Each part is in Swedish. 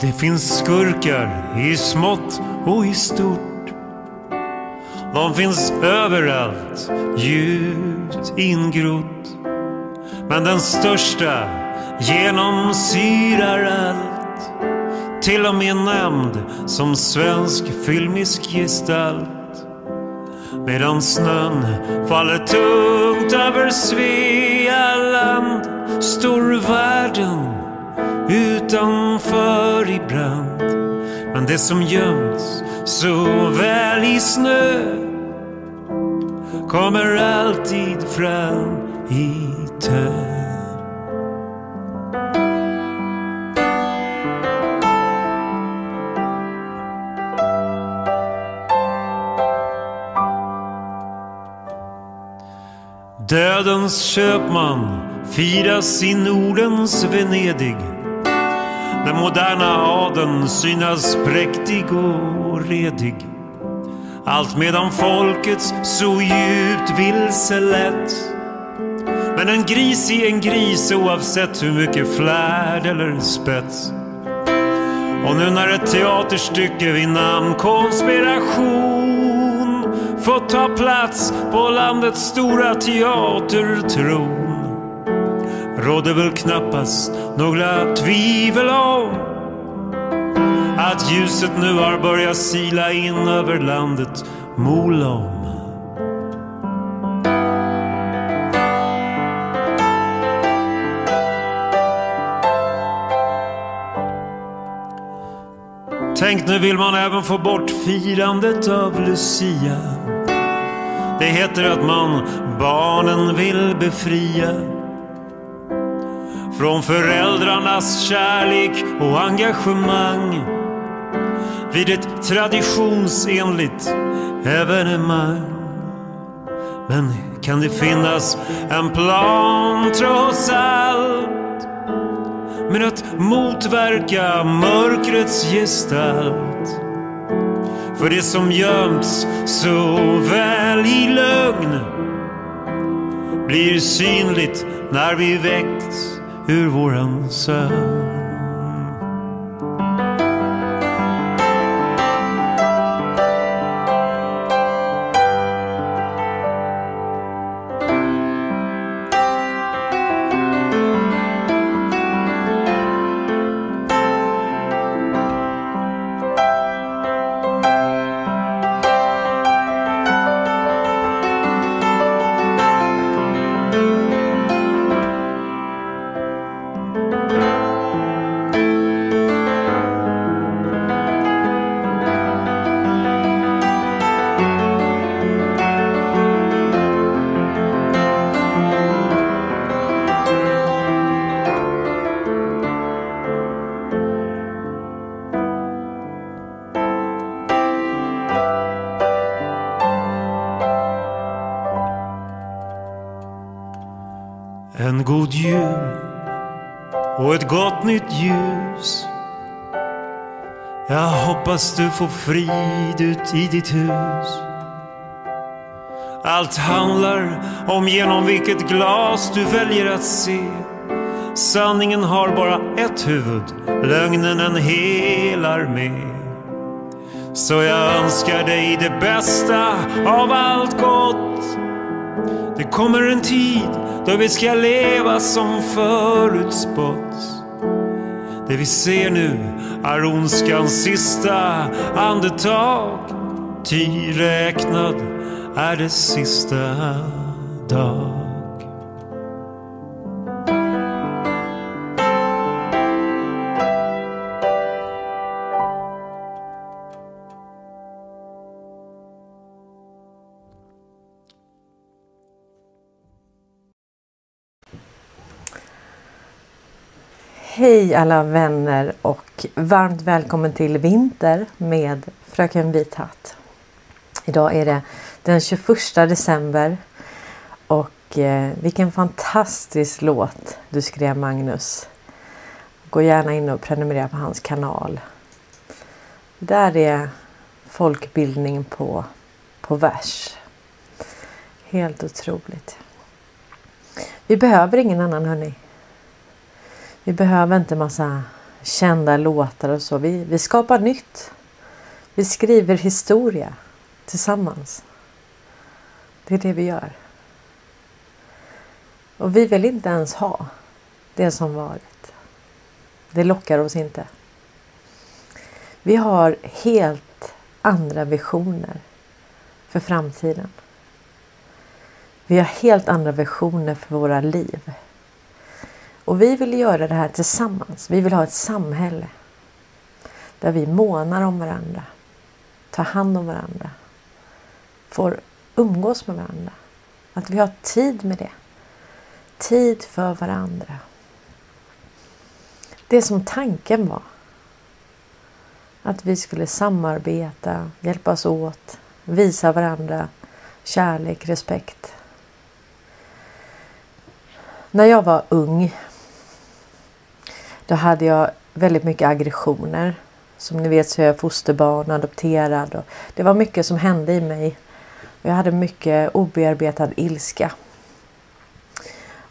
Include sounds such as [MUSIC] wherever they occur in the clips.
Det finns skurkar i smått och i stort. De finns överallt, djupt ingrott. Men den största genomsyrar allt. Till och med nämnd som svensk filmisk gestalt. Medan snön faller tungt över Svealand står världen utanför ibland. Men det som göms så väl i snö kommer alltid fram i tö. Dödens köpman firas i Nordens Venedig den moderna adeln synas präktig och redig. Allt medan folkets så djupt vilselett. Men en gris är en gris oavsett hur mycket flärd eller spets. Och nu när ett teaterstycke vid namn konspiration fått ta plats på landets stora teatertron råder väl knappast några tvivel om att ljuset nu har börjat sila in över landet Molom. Tänk nu vill man även få bort firandet av Lucia. Det heter att man barnen vill befria från föräldrarnas kärlek och engagemang vid ett traditionsenligt evenemang. Men kan det finnas en plan trots allt med att motverka mörkrets gestalt? För det som gömts så väl i lögn blir synligt när vi väckts ur våran sömn. God jul och ett gott nytt ljus. Jag hoppas du får frid ut i ditt hus. Allt handlar om genom vilket glas du väljer att se. Sanningen har bara ett huvud, lögnen en hel armé. Så jag önskar dig det bästa av allt gott. Det kommer en tid då vi ska leva som förutspått. Det vi ser nu är ondskans sista andetag. Ty räknad är det sista dag. Hej alla vänner och varmt välkommen till Vinter med Fröken Vithatt. Idag är det den 21 december och och eh, vilken fantastisk låt du skrev Magnus. Gå gärna in och prenumerera på hans kanal. Det där är folkbildning på, på vers. Helt otroligt. Vi behöver ingen annan hörni. Vi behöver inte massa kända låtar och så. Vi, vi skapar nytt. Vi skriver historia tillsammans. Det är det vi gör. Och vi vill inte ens ha det som varit. Det lockar oss inte. Vi har helt andra visioner för framtiden. Vi har helt andra visioner för våra liv. Och vi vill göra det här tillsammans. Vi vill ha ett samhälle där vi månar om varandra, tar hand om varandra, får umgås med varandra. Att vi har tid med det. Tid för varandra. Det som tanken var. Att vi skulle samarbeta, hjälpas åt, visa varandra kärlek, respekt. När jag var ung då hade jag väldigt mycket aggressioner. Som ni vet så är jag fosterbarn, adopterad och det var mycket som hände i mig. Jag hade mycket obearbetad ilska.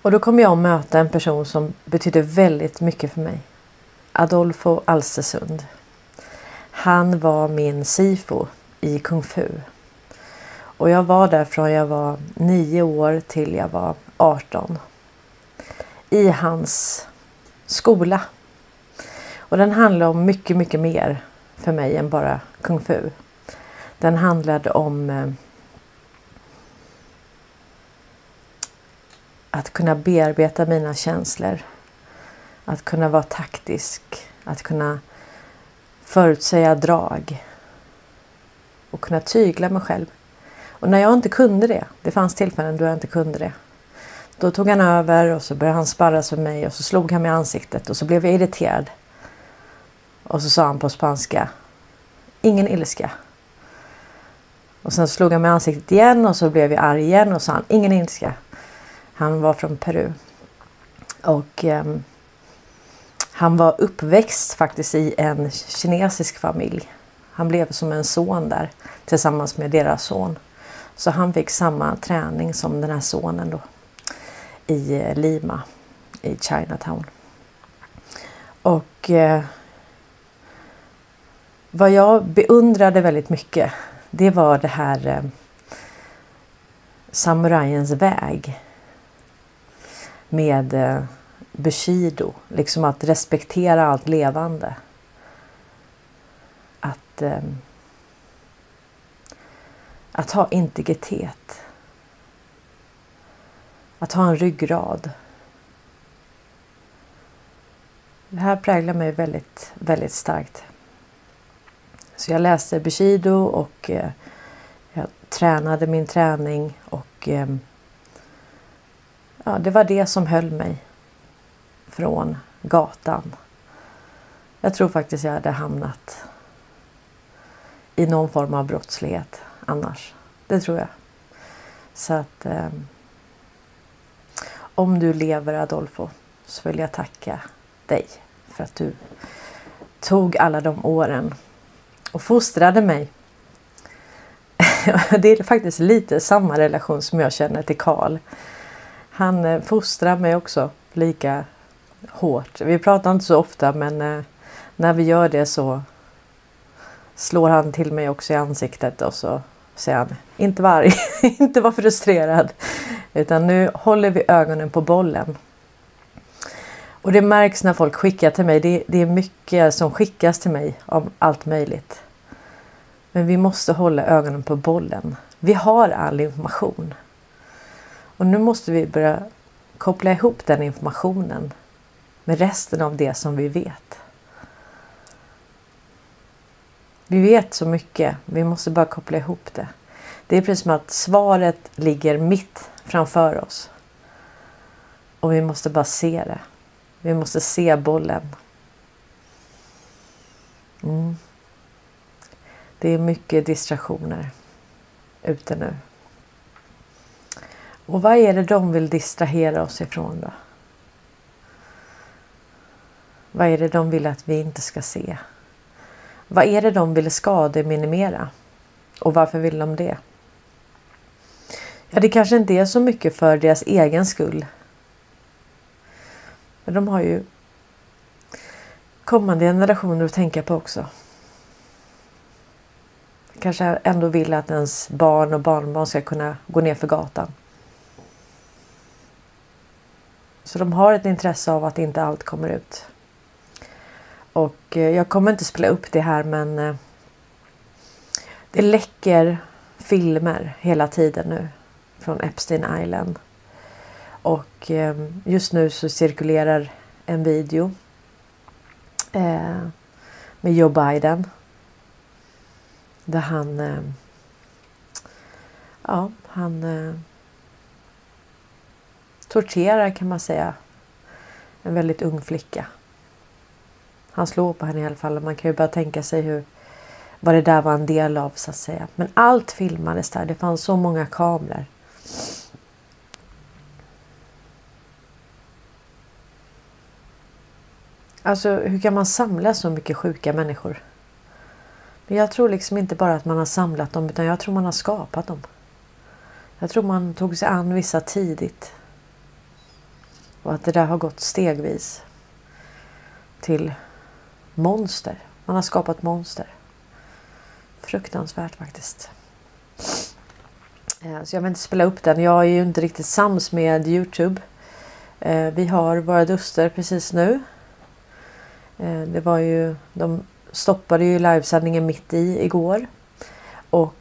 Och då kom jag att möta en person som betydde väldigt mycket för mig. Adolfo Alstersund. Han var min sifo i kung fu. Och jag var där från jag var nio år till jag var 18. I hans skola. Och den handlade om mycket, mycket mer för mig än bara kung fu. Den handlade om eh, att kunna bearbeta mina känslor. Att kunna vara taktisk. Att kunna förutsäga drag. Och kunna tygla mig själv. Och när jag inte kunde det, det fanns tillfällen då jag inte kunde det. Då tog han över och så började han sparras med mig och så slog han mig i ansiktet och så blev jag irriterad. Och så sa han på spanska. Ingen ilska. Och sen slog han mig i ansiktet igen och så blev jag arg igen och sa han ingen ilska. Han var från Peru. Och eh, han var uppväxt faktiskt i en kinesisk familj. Han blev som en son där tillsammans med deras son. Så han fick samma träning som den här sonen då i eh, Lima i Chinatown. Och eh, vad jag beundrade väldigt mycket det var det här eh, samurajens väg med eh, Bushido, liksom att respektera allt levande. Att, eh, att ha integritet. Att ha en ryggrad. Det här präglar mig väldigt, väldigt starkt. Så jag läste Bushido och eh, jag tränade min träning och eh, ja, det var det som höll mig från gatan. Jag tror faktiskt jag hade hamnat i någon form av brottslighet annars. Det tror jag. Så att eh, om du lever Adolfo så vill jag tacka dig för att du tog alla de åren och fostrade mig. [LAUGHS] Det är faktiskt lite samma relation som jag känner till Karl. Han eh, fostrar mig också lika hårt. Vi pratar inte så ofta men eh, när vi gör det så slår han till mig också i ansiktet och så säger han inte var arg, [LAUGHS] inte var frustrerad. Utan nu håller vi ögonen på bollen. Och det märks när folk skickar till mig. Det, det är mycket som skickas till mig om allt möjligt. Men vi måste hålla ögonen på bollen. Vi har all information. Och nu måste vi börja koppla ihop den informationen med resten av det som vi vet. Vi vet så mycket, vi måste bara koppla ihop det. Det är precis som att svaret ligger mitt framför oss. Och vi måste bara se det. Vi måste se bollen. Mm. Det är mycket distraktioner ute nu. Och vad är det de vill distrahera oss ifrån då? Vad är det de vill att vi inte ska se? Vad är det de vill skademinimera? Och varför vill de det? Ja, det kanske inte är så mycket för deras egen skull. Men de har ju kommande generationer att tänka på också. Kanske ändå vill att ens barn och barnbarn ska kunna gå ner för gatan. Så de har ett intresse av att inte allt kommer ut. Och eh, jag kommer inte spela upp det här men eh, det läcker filmer hela tiden nu från Epstein Island. Och eh, just nu så cirkulerar en video eh, med Joe Biden. Där han eh, ja, han eh, torterar kan man säga en väldigt ung flicka. Han slår på henne i alla fall. Man kan ju bara tänka sig hur vad det där var en del av så att säga. Men allt filmades där. Det fanns så många kameror. Alltså hur kan man samla så mycket sjuka människor? Men jag tror liksom inte bara att man har samlat dem utan jag tror man har skapat dem. Jag tror man tog sig an vissa tidigt. Och att det där har gått stegvis. Till monster. Man har skapat monster. Fruktansvärt faktiskt. Eh, så jag vill inte spela upp den. Jag är ju inte riktigt sams med Youtube. Eh, vi har våra duster precis nu. Eh, det var ju, de stoppade ju livesändningen mitt i igår. Och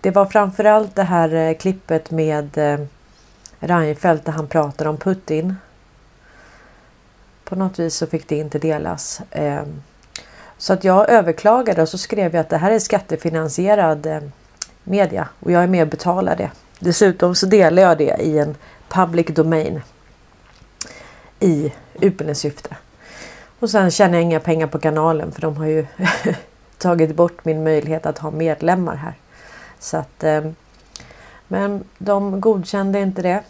det var framförallt det här klippet med Reinfeldt där han pratar om Putin på något vis så fick det inte delas. Så att jag överklagade och så skrev jag att det här är skattefinansierad media och jag är med och betalar det. Dessutom så delar jag det i en public domain i utbildningssyfte. Och sen tjänar jag inga pengar på kanalen för de har ju [LAUGHS] tagit bort min möjlighet att ha medlemmar här. Så att, eh, men de godkände inte det.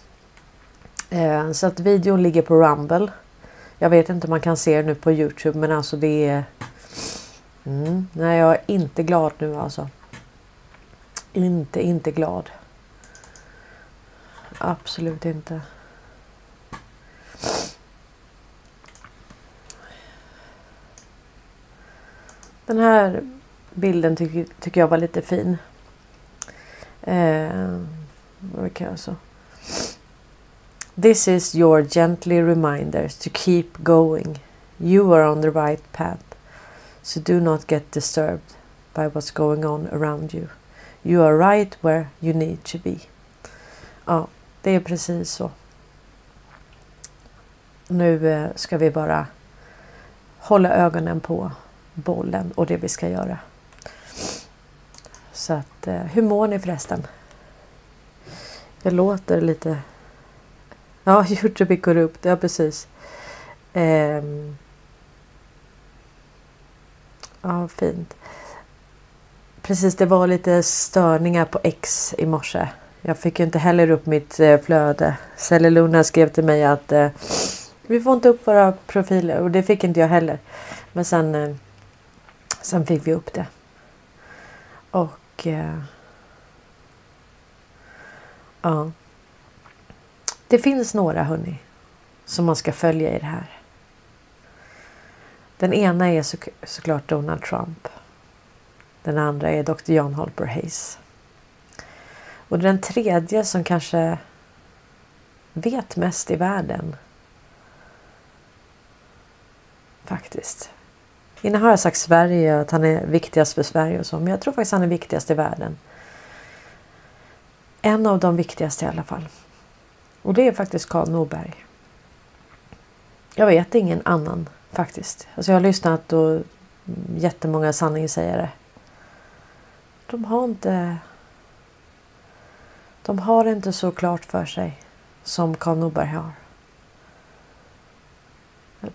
Eh, så att videon ligger på Rumble. Jag vet inte om man kan se det nu på Youtube men alltså det är... Mm, nej jag är inte glad nu alltså. Inte, inte glad. Absolut inte. Den här bilden tycker, tycker jag var lite fin. Eh, vad kan jag så? This is your gently reminder to keep going. You are on the right path. So do not get disturbed by what's going on around you. You are right where you need to be. Ja, det är precis så. Nu eh, ska vi bara hålla ögonen på bollen och det vi ska göra. Så att, eh, hur mår ni förresten? Jag låter lite Ja, [LAUGHS] Youtube går korrupt. Ja, precis. Ehm. Ja, fint. Precis, det var lite störningar på X i morse. Jag fick ju inte heller upp mitt eh, flöde. Cellulona skrev till mig att eh, vi får inte upp våra profiler och det fick inte jag heller. Men sen, eh, sen fick vi upp det. Och eh, ja. Det finns några hörni som man ska följa i det här. Den ena är så, såklart Donald Trump. Den andra är Dr. John Holper Hayes. Och den tredje som kanske vet mest i världen. Faktiskt. Innan har jag sagt Sverige att han är viktigast för Sverige och så, men jag tror faktiskt han är viktigast i världen. En av de viktigaste i alla fall. Och det är faktiskt Karl Norberg. Jag vet ingen annan faktiskt. Alltså jag har lyssnat och jättemånga sanningssägare. De har inte de har inte så klart för sig som Karl Norberg har.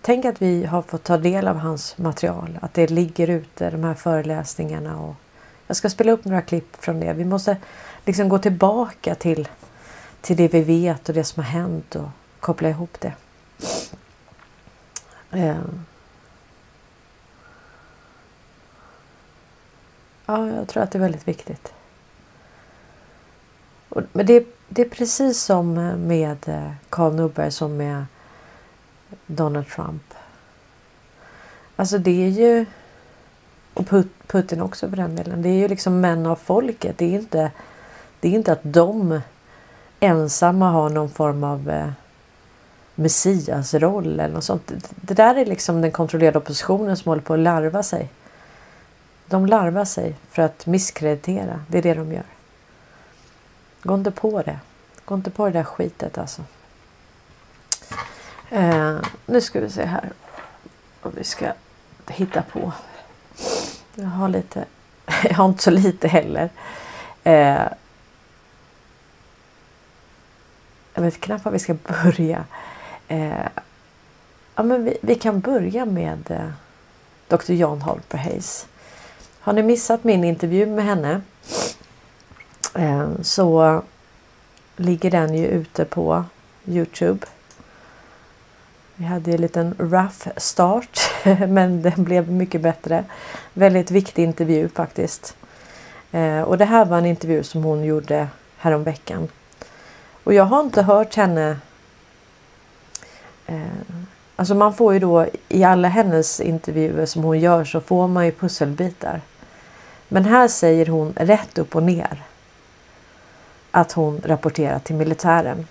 Tänk att vi har fått ta del av hans material, att det ligger ute, de här föreläsningarna. Och jag ska spela upp några klipp från det. Vi måste liksom gå tillbaka till till det vi vet och det som har hänt och koppla ihop det. Ehm. Ja, jag tror att det är väldigt viktigt. men det, det är precis som eh, med eh, Karl Norberg som med Donald Trump. Alltså det är ju och Putin också för den delen. Det är ju liksom män av folket. Det är inte, det är inte att de ensamma har någon form av eh, messiasroll eller något sånt. Det där är liksom den kontrollerade oppositionen som håller på att larva sig. De larvar sig för att misskreditera. Det är det de gör. Gå inte på det. Gå inte på det där skitet alltså. Eh, nu ska vi se här. Och vi ska hitta på. Jag har lite. [LAUGHS] Jag har inte så lite heller. Eh, jag vet knappt var vi ska börja. Eh, ja, men vi, vi, kan börja med eh, Dr. John Holper Hayes. Har ni missat min intervju med henne eh, så ligger den ju ute på Youtube. Vi hade en liten rough start [LAUGHS] men den blev mycket bättre. Väldigt viktig intervju faktiskt. Eh, och det här var en intervju som hon gjorde häromveckan. Och jag har inte hört henne eh, Alltså man får ju då i alla hennes intervjuer som hon gör så får man ju pusselbitar. Men här säger hon rätt upp och ner att hon rapporterar till militären.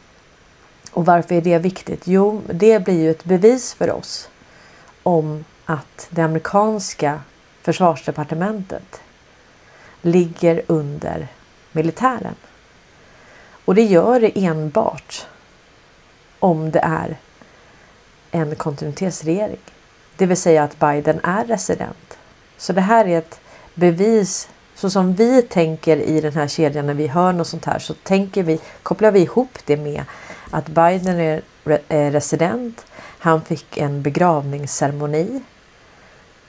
Och varför är det viktigt? Jo, det blir ju ett bevis för oss om att det amerikanska försvarsdepartementet ligger under militären. Och det gör det enbart om det är en kontinuitetsregering. Det vill säga att Biden är resident. Så det här är ett bevis så som vi tänker i den här kedjan när vi hör något sånt här så tänker vi, kopplar vi ihop det med att Biden är eh, resident. Han fick en begravningsceremoni.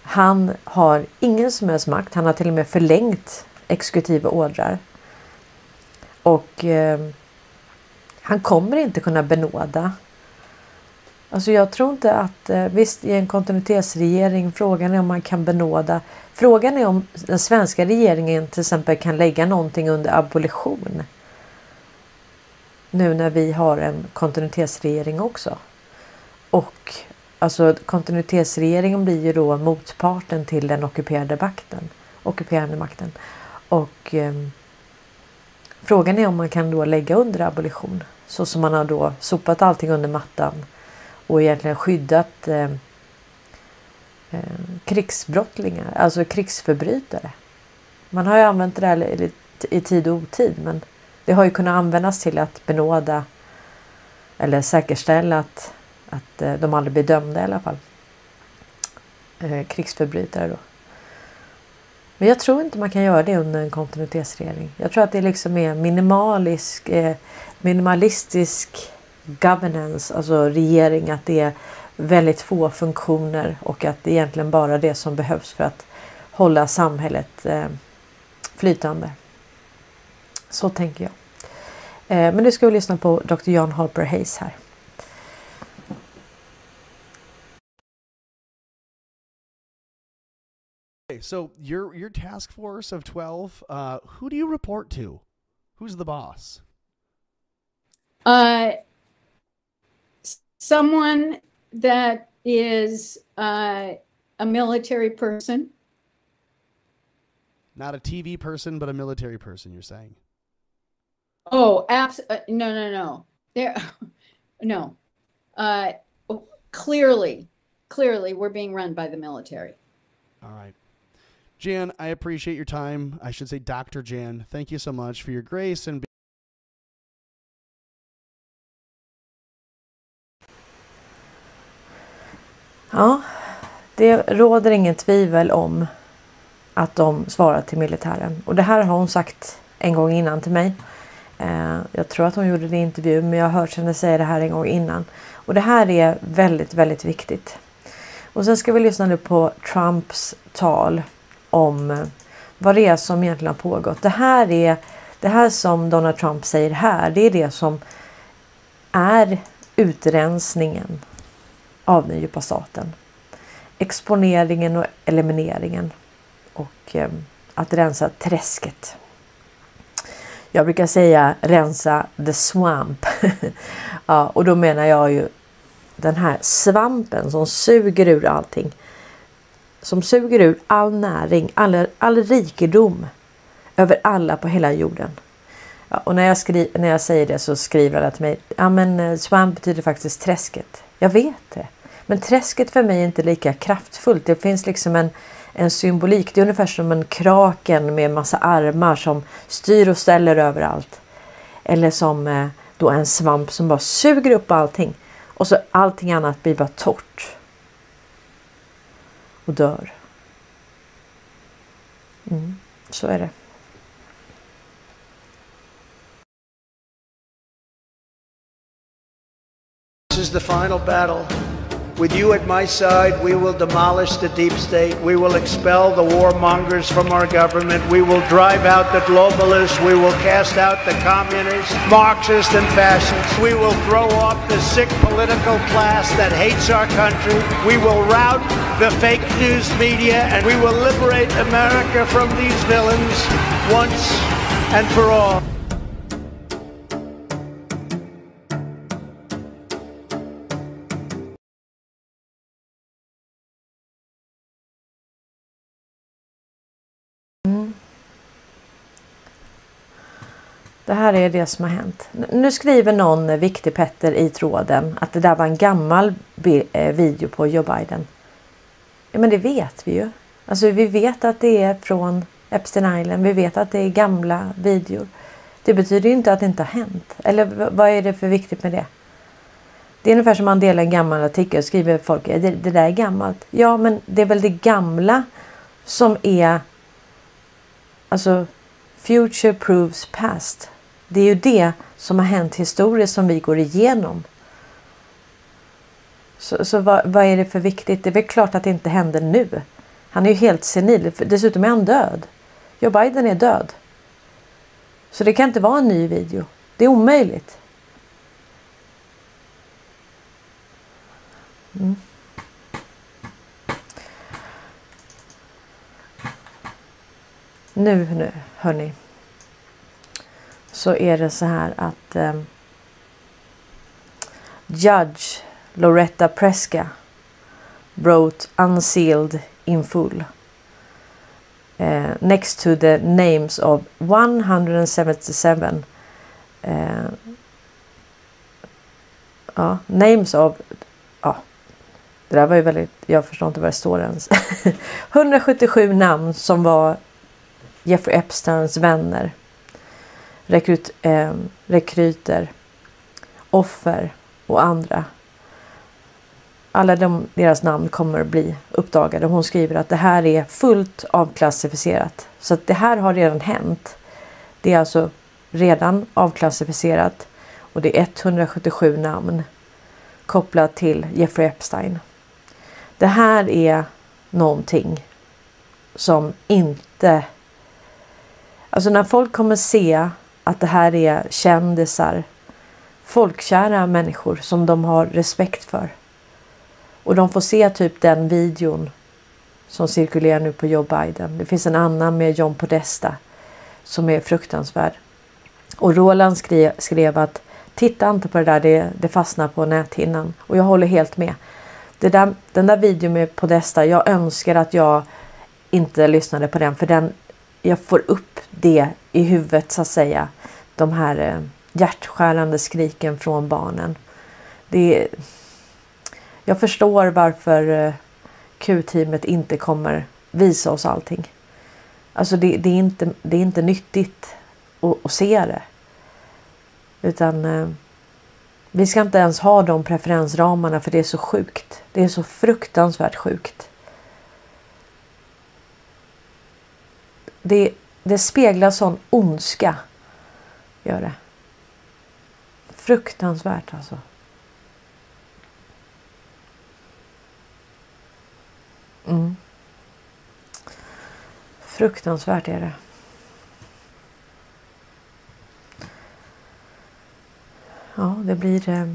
Han har ingen som helst makt. Han har till och med förlängt exekutiva ordrar. Och eh, han kommer inte kunna benåda. Alltså jag tror inte att, eh, visst i en kontinuitetsregering, frågan är om man kan benåda. Frågan är om den svenska regeringen till exempel kan lägga någonting under abolition. Nu när vi har en kontinuitetsregering också. Och alltså kontinuitetsregeringen blir ju då motparten till den ockuperade makten. Ockuperande makten. Och eh, frågan är om man kan då lägga under abolition. Så som man har då sopat allting under mattan och egentligen skyddat eh, eh, krigsbrottslingar, alltså krigsförbrytare. Man har ju använt det där i tid och otid men det har ju kunnat användas till att benåda eller säkerställa att, att eh, de aldrig blir dömda i alla fall. Eh, krigsförbrytare då. Men jag tror inte man kan göra det under en kontinuitetsregering. Jag tror att det liksom är minimalisk, eh, minimalistisk governance, alltså regering, att det är väldigt få funktioner och att det egentligen bara det som behövs för att hålla samhället eh, flytande. Så tänker jag. Eh, men nu ska vi lyssna på Dr. John Harper Hayes här. Okay, so your your task force of 12, uh, who do you report to? Who's the boss? Uh, someone that is uh, a military person. Not a TV person, but a military person, you're saying? Oh, abs- uh, no, no, no. There, [LAUGHS] no. Uh, clearly, clearly, we're being run by the military. All right. Jan, I appreciate your time. I should say Dr. Jan. Thank you so much for your grace and Ja, det råder ingen tvivel om att de svarar till militären. Och det här har hon sagt en gång innan till mig. Eh, jag tror att hon gjorde det i intervju, men jag har hört henne säga det här en gång innan. Och det här är väldigt, väldigt viktigt. Och sen ska vi lyssna nu på Trumps tal om eh, vad det är som egentligen har pågått. Det här är Det här som Donald Trump säger här, det är det som är utrensningen av den djupa staten. Exponeringen och elimineringen och ehm, att rensa träsket. Jag brukar säga rensa the swamp. [LAUGHS] ja, och då menar jag ju den här svampen som suger ur allting. Som suger ur all näring, all, all rikedom över alla på hela jorden. Ja, och när jag, skri när jag säger det så skriver alla till mig. Ja men eh, swamp betyder faktiskt träsket. Jag vet det. Men träsket för mig är inte lika kraftfullt. Det finns liksom en, en symbolik. Det är ungefär som en kraken med massa armar som styr och ställer överallt. Eller som eh, då en svamp som bara suger upp allting. Och så allting annat blir bara torrt. Och dör. Mm, så är det. This is the final battle. With you at my side, we will demolish the deep state. We will expel the warmongers from our government. We will drive out the globalists. We will cast out the communists, Marxists, and fascists. We will throw off the sick political class that hates our country. We will rout the fake news media, and we will liberate America from these villains once and for all. Mm. Det här är det som har hänt. Nu skriver någon eh, viktig Petter i tråden att det där var en gammal eh, video på Joe Biden. Ja men det vet vi ju. Alltså vi vet att det är från Epstein Island. Vi vet att det är gamla videor. Det betyder ju inte att det inte har hänt. Eller vad är det för viktigt med det? Det är ungefär som man delar en gammal artikel och skriver folk det, det där är gammalt. Ja men det är väl det gamla som är alltså future proves past. Det är ju det som har hänt historiskt som vi går igenom. Så, så vad, vad, är det för viktigt? Det är väl klart att det inte händer nu. Han är ju helt senil. Dessutom är han död. Joe Biden är död. Så det kan inte vara en ny video. Det är omöjligt. Mm. Nu, nu, hörni så är det så här att eh, Judge Loretta Preska wrote unsealed in full. Eh, next to the names of 177 eh, ja, names of ja, det där var ju väldigt, jag förstår inte vad det står ens. [LAUGHS] 177 namn som var Jeffrey Epsteins vänner rekrut, eh, rekryter, offer och andra. Alla de, deras namn kommer att bli uppdagade. Hon skriver att det här är fullt avklassificerat. Så att det här har redan hänt. Det är alltså redan avklassificerat och det är 177 namn kopplat till Jeffrey Epstein. Det här är någonting som inte... Alltså när folk kommer se att det här är kändisar, folkkära människor som de har respekt för. Och de får se typ den videon som cirkulerar nu på Joe Biden. Det finns en annan med John Podesta som är fruktansvärd. Och Roland skrev, skrev att titta inte på det där, det, det fastnar på näthinnan. Och jag håller helt med. Det där, den där videon med Podesta, jag önskar att jag inte lyssnade på den för den, jag får upp det i huvudet så att säga. De här eh, hjärtskärande skriken från barnen. Det är, jag förstår varför eh, Q-teamet inte kommer visa oss allting. Alltså det, det, är, inte, det är inte nyttigt att, att se det. Utan eh, vi ska inte ens ha de preferensramarna för det är så sjukt. Det är så fruktansvärt sjukt. Det, det speglar sån ondska. Gör det. Fruktansvärt alltså. Mm. Fruktansvärt är det. Ja, det blir... Eh...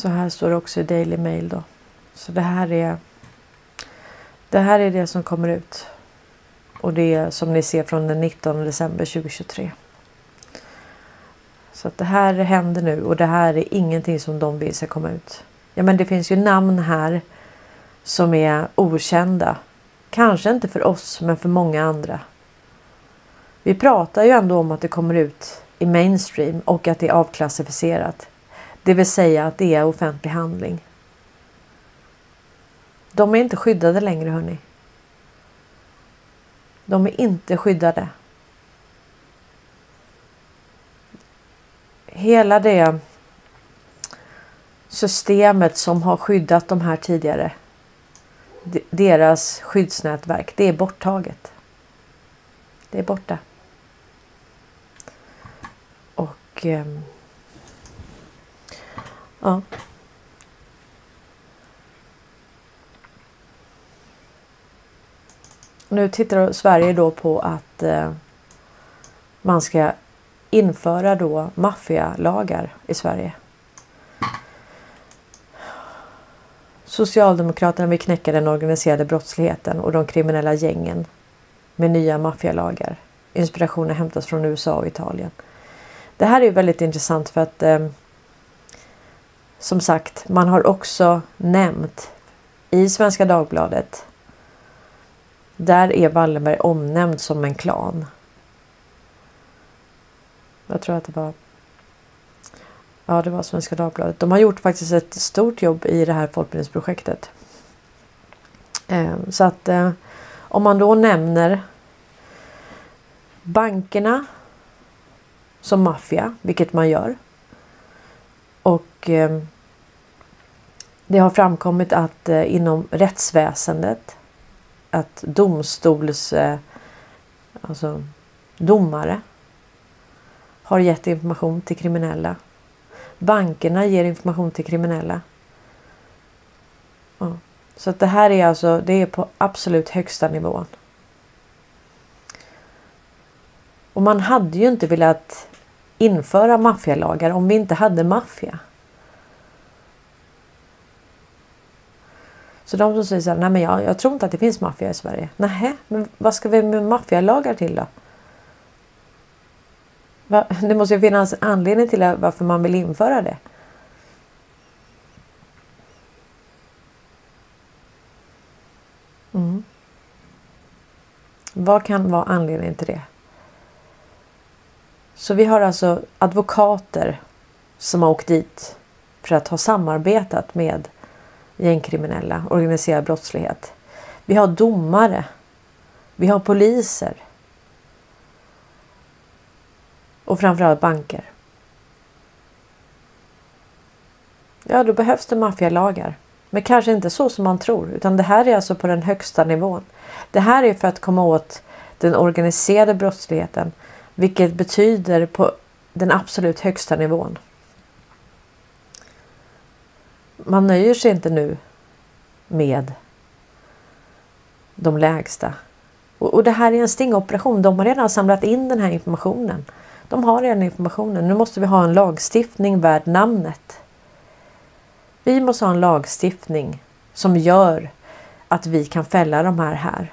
Så här står det också i Daily Mail då. Så det här är det här är det som kommer ut. Och det är som ni ser från den 19 december 2023. Så att det här händer nu och det här är ingenting som de vill ska komma ut. Ja men det finns ju namn här som är okända. Kanske inte för oss men för många andra. Vi pratar ju ändå om att det kommer ut i mainstream och att det är avklassificerat. Det vill säga att det är offentlig handling. De är inte skyddade längre hörni. De är inte skyddade. Hela det systemet som har skyddat de här tidigare. Deras skyddsnätverk. Det är borttaget. Det är borta. Och eh, ja. Nu tittar Sverige då på att eh, man ska införa då maffialagar i Sverige. Socialdemokraterna vill knäcka den organiserade brottsligheten och de kriminella gängen med nya maffialagar. Inspirationen hämtas från USA och Italien. Det här är väldigt intressant för att eh, som sagt, man har också nämnt i Svenska Dagbladet där är Wallenberg omnämnd som en klan. Jag tror att det var Ja, det var Svenska Dagbladet. De har gjort faktiskt ett stort jobb i det här folkbildningsprojektet. Ehm, så att eh, om man då nämner bankerna som maffia, vilket man gör. Och eh, det har framkommit att eh, inom rättsväsendet att domstols... Eh, alltså domare har gett information till kriminella. Bankerna ger information till kriminella. Ja. Så att det här är alltså det är på absolut högsta nivån. Och man hade ju inte velat införa maffialagar om vi inte hade maffia. Så de som säger så här, nej men jag, jag tror inte att det finns maffia i Sverige. Nej, men vad ska vi med maffialagar till då? Va? Det måste ju finnas anledning till varför man vill införa det. Mm. Vad kan vara anledningen till det? Så vi har alltså advokater som har åkt dit för att ha samarbetat med gängkriminella, organiserad brottslighet. Vi har domare. Vi har poliser. Och framförallt banker. Ja, då behövs det maffialagar. Men kanske inte så som man tror, utan det här är alltså på den högsta nivån. Det här är för att komma åt den organiserade brottsligheten, vilket betyder på den absolut högsta nivån man nöjer sig inte nu med de lägsta. Och, och det här är en stingoperation. De har redan samlat in den här informationen. De har redan informationen. Nu måste vi ha en lagstiftning värd namnet. Vi måste ha en lagstiftning som gör att vi kan fälla de här här.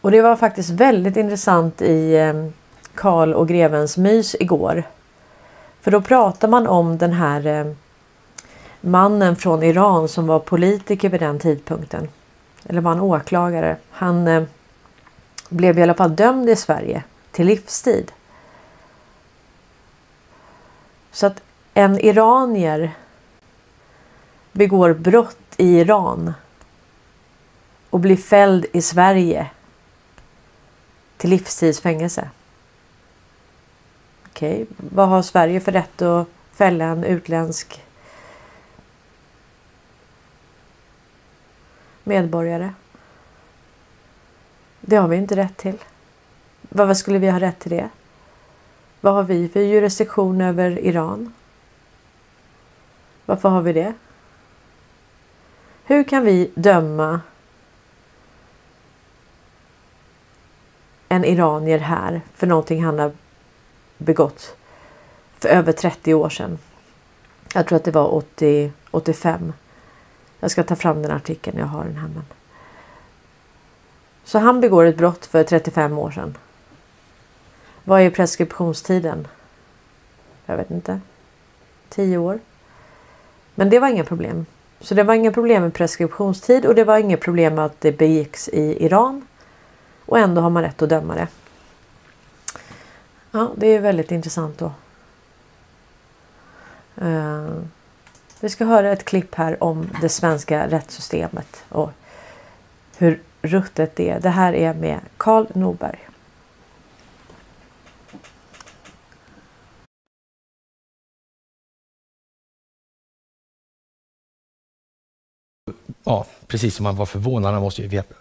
Och det var faktiskt väldigt intressant i eh, Karl och grevens mys igår. För då pratar man om den här eh, mannen från Iran som var politiker vid den tidpunkten. Eller var en åklagare. Han eh, blev i alla fall dömd i Sverige till livstid. Så att en iranier begår brott i Iran och blir fälld i Sverige till livstidsfängelse. Okej, okay. vad har Sverige för rätt att fälla en utländsk medborgare. Det har vi inte rätt till. Varför skulle vi ha rätt till det? Vad har vi för jurisdiktion över Iran? Varför har vi det? Hur kan vi döma en iranier här för någonting han har begått för över 30 år sedan. Jag tror att det var 80, 85. Jag ska ta fram den artikeln, jag har den här. Men. Så han begår ett brott för 35 år sedan. Vad är preskriptionstiden? Jag vet inte. 10 år. Men det var inga problem. Så det var inga problem med preskriptionstid och det var inga problem med att det begicks i Iran. Och ändå har man rätt att döma det. Ja, det är väldigt intressant då. Uh, vi ska höra ett klipp här om det svenska rättssystemet och hur ruttet det är. Det här är med Karl Norberg. Ja, precis som man var förvånad. Man måste ju veta.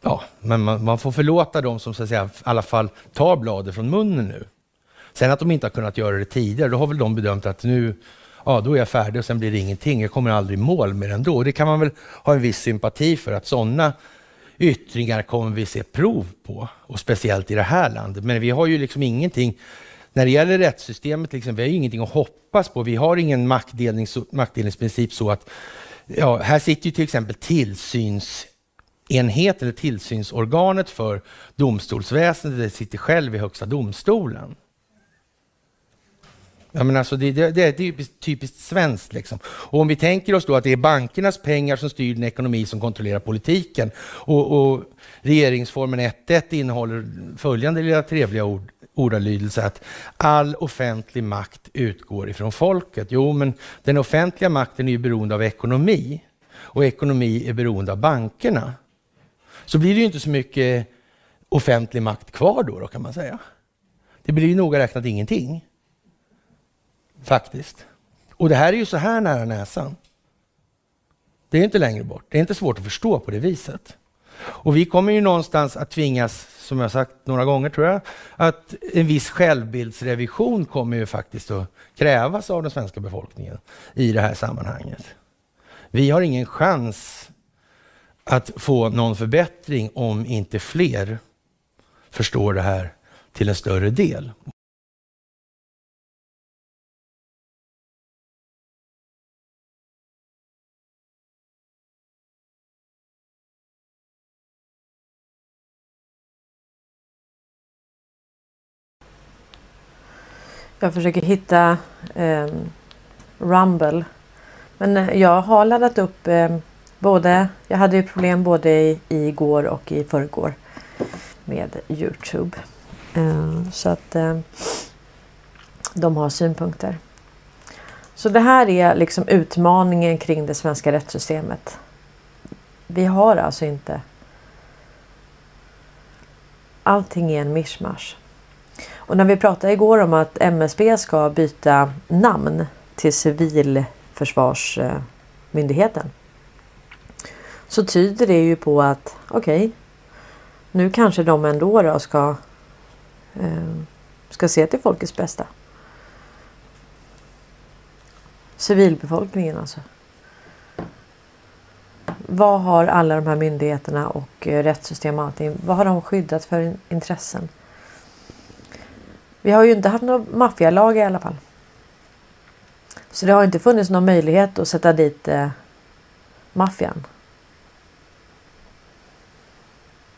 Ja, men man, man, får förlåta dem som så att säga, i alla fall tar bladet från munnen nu. Sen att de inte har kunnat göra det tidigare, då har väl de bedömt att nu, ja, då är jag färdig och sen blir det ingenting. Jag kommer aldrig i mål med det ändå. Det kan man väl ha en viss sympati för att sådana yttringar kommer vi se prov på och speciellt i det här landet. Men vi har ju liksom ingenting när det gäller rättssystemet, liksom, vi har ju ingenting att hoppas på. Vi har ingen maktdelning, maktdelningsprincip så att ja, här sitter ju till exempel tillsynsenheten eller tillsynsorganet för domstolsväsendet, det sitter själv i Högsta domstolen. Ja, men alltså det, det, det är typiskt, typiskt svenskt. Liksom. Och om vi tänker oss då att det är bankernas pengar som styr den ekonomi som kontrollerar politiken och, och regeringsformen 1.1 innehåller följande lilla trevliga ord, ordalydelse att all offentlig makt utgår ifrån folket. Jo, men den offentliga makten är ju beroende av ekonomi och ekonomi är beroende av bankerna. Så blir det ju inte så mycket offentlig makt kvar då, då kan man säga. Det blir ju noga räknat ingenting. Faktiskt. Och det här är ju så här nära näsan. Det är inte längre bort. Det är inte svårt att förstå på det viset. Och vi kommer ju någonstans att tvingas, som jag sagt några gånger tror jag, att en viss självbildsrevision kommer ju faktiskt att krävas av den svenska befolkningen i det här sammanhanget. Vi har ingen chans att få någon förbättring om inte fler förstår det här till en större del. Jag försöker hitta eh, Rumble. Men eh, jag har laddat upp eh, både, jag hade ju problem både i, igår och i förrgår med Youtube. Eh, så att eh, de har synpunkter. Så det här är liksom utmaningen kring det svenska rättssystemet. Vi har alltså inte Allting är en mischmasch. Och när vi pratade igår om att MSB ska byta namn till Civilförsvarsmyndigheten. Så tyder det ju på att okej, okay, nu kanske de ändå då ska, eh, ska se till folkets bästa. Civilbefolkningen alltså. Vad har alla de här myndigheterna och eh, rättssystem och allting, vad har de skyddat för intressen? Vi har ju inte haft någon maffialag i alla fall. Så det har inte funnits någon möjlighet att sätta dit eh, maffian.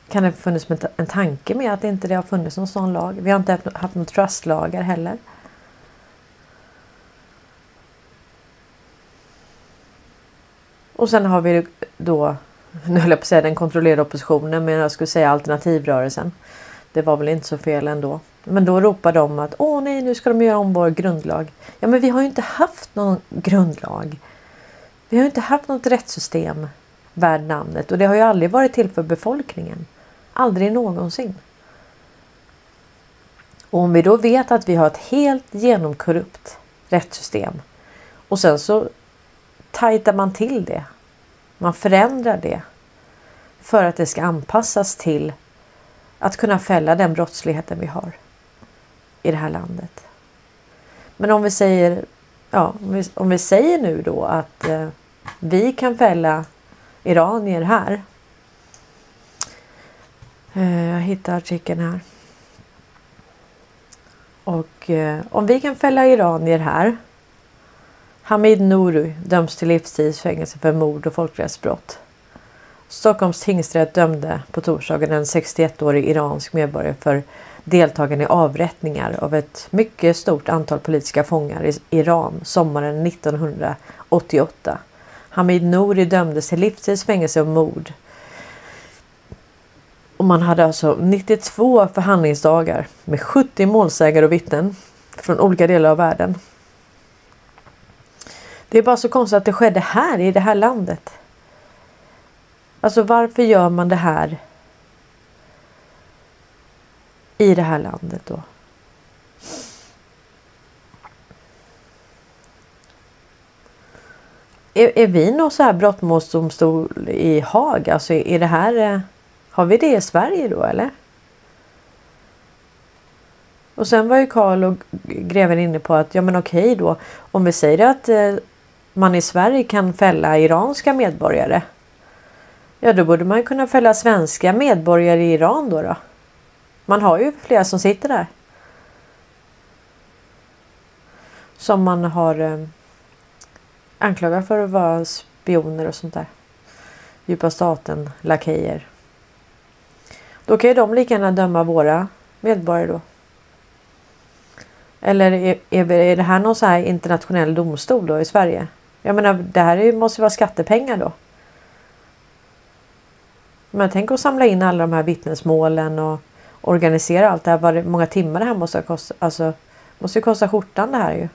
Kan det funnits en tanke med att inte det har funnits någon sån lag? Vi har inte haft, haft några trustlagar heller. Och sen har vi då, nu höll jag på att säga den kontrollerade oppositionen, men jag skulle säga alternativrörelsen. Det var väl inte så fel ändå. Men då ropar de att åh nej, nu ska de göra om vår grundlag. Ja, men vi har ju inte haft någon grundlag. Vi har inte haft något rättssystem värd namnet och det har ju aldrig varit till för befolkningen. Aldrig någonsin. Och om vi då vet att vi har ett helt genomkorrupt rättssystem och sen så tajtar man till det. Man förändrar det för att det ska anpassas till att kunna fälla den brottsligheten vi har i det här landet. Men om vi säger, ja, om vi, om vi säger nu då att eh, vi kan fälla iranier här. Eh, jag hittar artikeln här. Och eh, om vi kan fälla iranier här. Hamid Nouri döms till livstidsfängelse för mord och folkrättsbrott. Stockholms tingsrätt dömde på torsdagen en 61-årig iransk medborgare för deltagande i avrättningar av ett mycket stort antal politiska fångar i Iran sommaren 1988. Hamid Nouri dömdes till livstids fängelse och mord. Och man hade alltså 92 förhandlingsdagar med 70 målsägare och vittnen från olika delar av världen. Det är bara så konstigt att det skedde här i det här landet. Alltså varför gör man det här i det här landet då? Är, är vi någon så här brottmålsdomstol i Haag? Alltså är det här... Eh, har vi det i Sverige då eller? Och sen var ju Karl och greven inne på att ja men okej då om vi säger att eh, man i Sverige kan fälla iranska medborgare. Ja då borde man kunna fälla svenska medborgare i Iran då. då. Man har ju flera som sitter där. Som man har eh, anklagat för att vara spioner och sånt där. Djupa staten, lakejer. Då kan ju de lika gärna döma våra medborgare då. Eller är, är det här någon så här internationell domstol då i Sverige? Jag menar det här måste vara skattepengar då. Men tänk att samla in alla de här vittnesmålen och organisera allt det här. Vad många timmar det här måste ha kostat. Alltså måste ju kosta skjortan det här ju.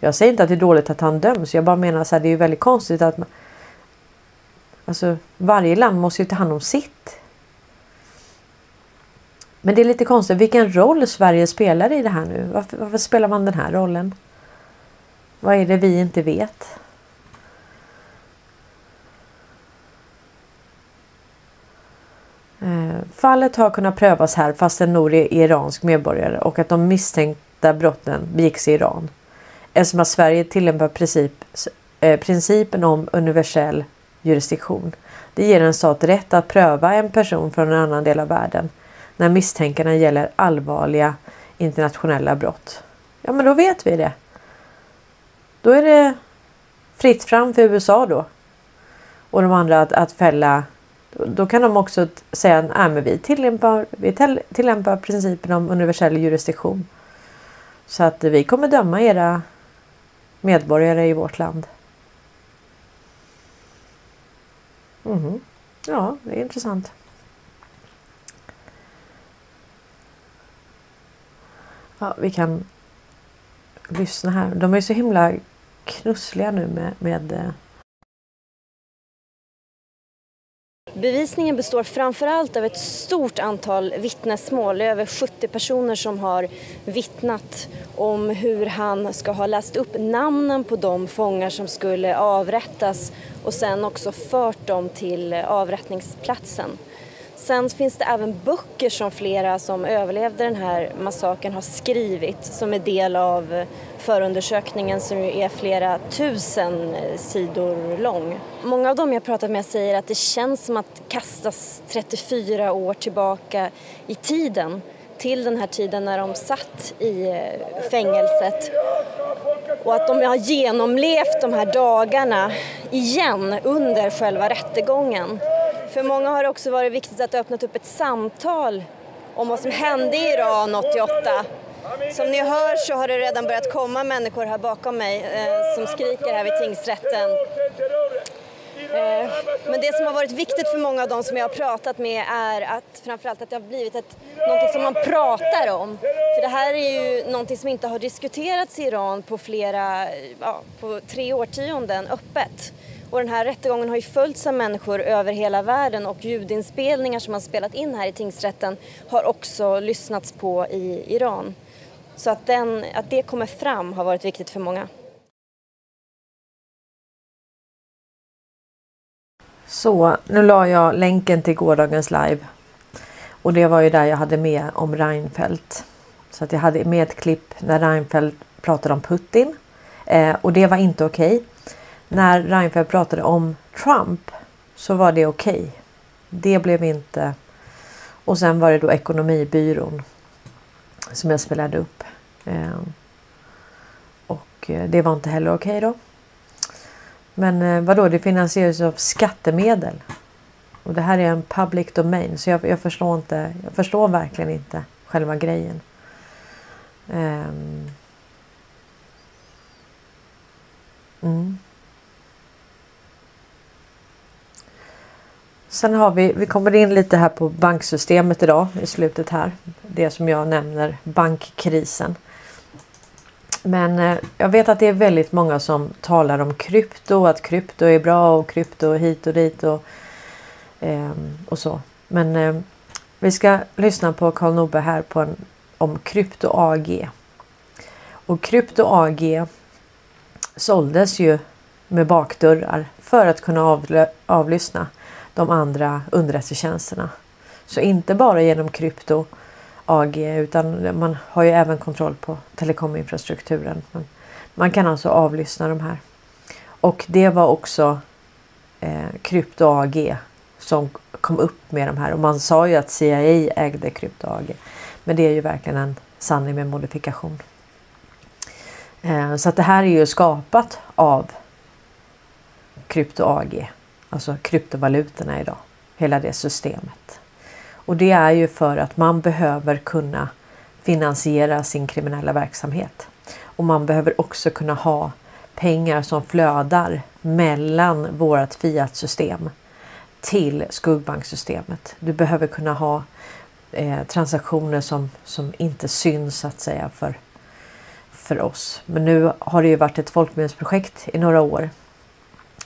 Jag säger inte att det är dåligt att han döms. Jag bara menar så här, det är ju väldigt konstigt att man, Alltså varje land måste ju ta hand om sitt. Men det är lite konstigt vilken roll Sverige spelar i det här nu. Varför, varför spelar man den här rollen? Vad är det vi inte vet? Eh, fallet har kunnat prövas här fastän Nouri är iransk medborgare och att de misstänkta brotten begicks i Iran. Eftersom att Sverige tillämpar princip, eh, principen om universell jurisdiktion. Det ger en stat rätt att pröva en person från en annan del av världen när misstänkarna gäller allvarliga internationella brott. Ja, men då vet vi det. Då är det fritt fram för USA då. Och de andra att, att fälla. Då kan de också säga att vi tillämpar, vi tillämpar principen om universell jurisdiktion. Så att vi kommer döma era medborgare i vårt land. Mm. Ja, det är intressant. Ja, vi kan lyssna här. De är så himla knussliga nu med, med eh, Bevisningen består framförallt av ett stort antal vittnesmål. Över 70 personer som har vittnat om hur han ska ha läst upp namnen på de fångar som skulle avrättas och sen också fört dem till avrättningsplatsen. Sen finns det även böcker som flera som överlevde den här massakern har skrivit som är del av förundersökningen som är flera tusen sidor lång. Många av dem jag pratat med säger att det känns som att kastas 34 år tillbaka i tiden till den här tiden när de satt i eh, fängelset och att de har genomlevt de här dagarna igen under själva rättegången. För många har det också varit viktigt att öppna upp ett samtal om vad som hände i Iran 88. Som ni hör så har det redan börjat komma människor här bakom mig eh, som skriker här vid tingsrätten. Eh, men det som har varit viktigt för många av dem som jag har pratat med är att framförallt att det har blivit ett, någonting som man pratar om. För det här är ju någonting som inte har diskuterats i Iran på flera, ja, på tre årtionden öppet. Och den här rättegången har ju följts av människor över hela världen och ljudinspelningar som har spelat in här i tingsrätten har också lyssnats på i Iran. Så att, den, att det kommer fram har varit viktigt för många. Så, nu la jag länken till gårdagens live. Och det var ju där jag hade med om Reinfeldt. Så att jag hade med ett klipp när Reinfeldt pratade om Putin. Eh, och det var inte okej. Okay. när Reinfeldt pratade om Trump så var det okej. Okay. Det blev inte... Och sen var det då Ekonomibyrån som jag spelade upp. Eh, och eh, det var inte heller okej okay då. Men eh, vadå, det finansieras av skattemedel. Och det här är en public domain så jag, jag förstår inte. Jag förstår verkligen inte själva grejen. Um, mm. Sen har vi, vi kommer in lite här på banksystemet idag i slutet här. Det som jag nämner bankkrisen. Men eh, jag vet att det är väldigt många som talar om krypto, att krypto är bra och krypto hit och dit och, ehm, och så. Men ehm, vi ska lyssna på Karl Norberg här på en, om Krypto AG. Och Krypto AG såldes ju med bakdörrar för att kunna avlö, avlyssna de andra underrättelsetjänsterna. Så inte bara genom krypto AG utan man har ju även kontroll på telekominfrastrukturen. Men man kan alltså avlyssna de här. Och det var också eh, Krypto AG som kom upp med de här och man sa ju att CIA ägde Krypto AG. Men det är ju verkligen en sanning med modifikation. Eh, så att det här är ju skapat av Krypto AG, alltså kryptovalutorna idag. Hela det systemet. Och det är ju för att man behöver kunna finansiera sin kriminella verksamhet. Och man behöver också kunna ha pengar som flödar mellan vårt Fiat-system till skuggbanksystemet. Du behöver kunna ha eh, transaktioner som, som inte syns så att säga för, för oss. Men nu har det ju varit ett folkbildningsprojekt i några år.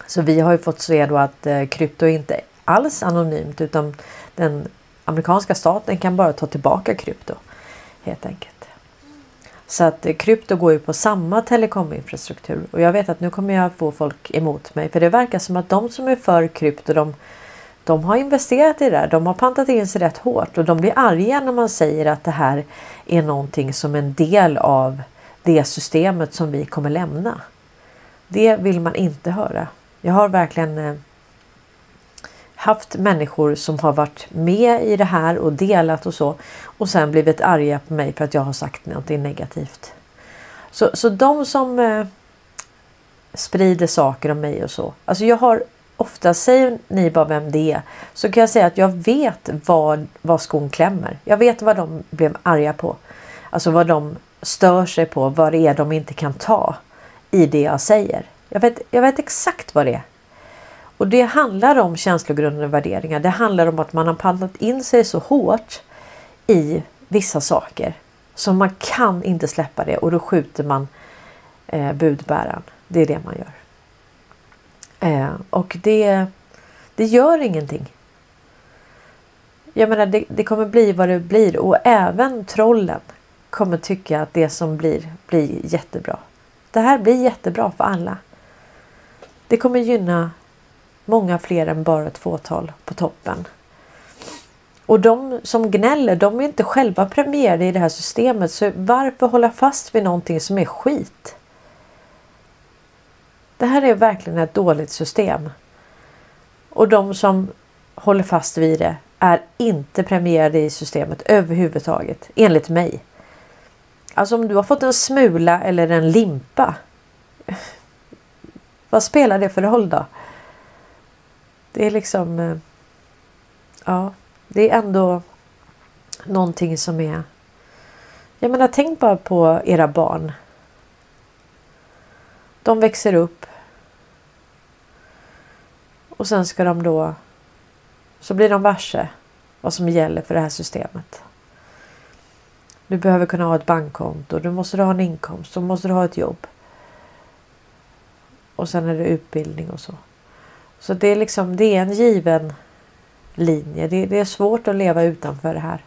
Så vi har ju fått se då att eh, krypto är inte alls anonymt utan den amerikanska staten kan bara ta tillbaka krypto helt enkelt. Så att eh, krypto går ju på samma telekominfrastruktur och jag vet att nu kommer jag få folk emot mig för det verkar som att de som är för krypto de, de har investerat i det där. De har pantat in sig rätt hårt och de blir arga när man säger att det här är någonting som en del av det systemet som vi kommer lämna. Det vill man inte höra. Jag har verkligen eh, haft människor som har varit med i det här och delat och så och sen blivit arga på mig för att jag har sagt någonting negativt. Så, så de som eh, sprider saker om mig och så. Alltså jag har ofta, säger ni bara vem det är, så kan jag säga att jag vet vad, vad skon klämmer. Jag vet vad de blev arga på. Alltså vad de stör sig på, vad det är de inte kan ta i det jag säger. Jag vet, jag vet exakt vad det är. Och det handlar om känslogrundande värderingar. Det handlar om att man har paddlat in sig så hårt i vissa saker så man kan inte släppa det och då skjuter man eh, budbäraren. Det är det man gör. Eh, och det, det gör ingenting. Jag menar det, det, kommer bli vad det blir och även trollen kommer tycka att det som blir blir jättebra. Det här blir jättebra för alla. Det kommer gynna många fler än bara ett fåtal på toppen. Och de som gnäller, de är inte själva premierade i det här systemet. Så varför hålla fast vid någonting som är skit? Det här är verkligen ett dåligt system. Och de som håller fast vid det är inte premierade i systemet överhuvudtaget, enligt mig. Alltså om du har fått en smula eller en limpa. Vad spelar det för roll då? Det är liksom... Eh, ja, det är ändå någonting som är... Jag menar, tänk bara på era barn. De växer upp. Och sen ska de då... Så blir de varse vad som gäller för det här systemet. Du behöver kunna ha ett bankkonto, du måste ha en inkomst, du måste ha ett jobb. Och sen är det utbildning och så. Så det är liksom, det är en given linje. Det, det är svårt att leva utanför det här.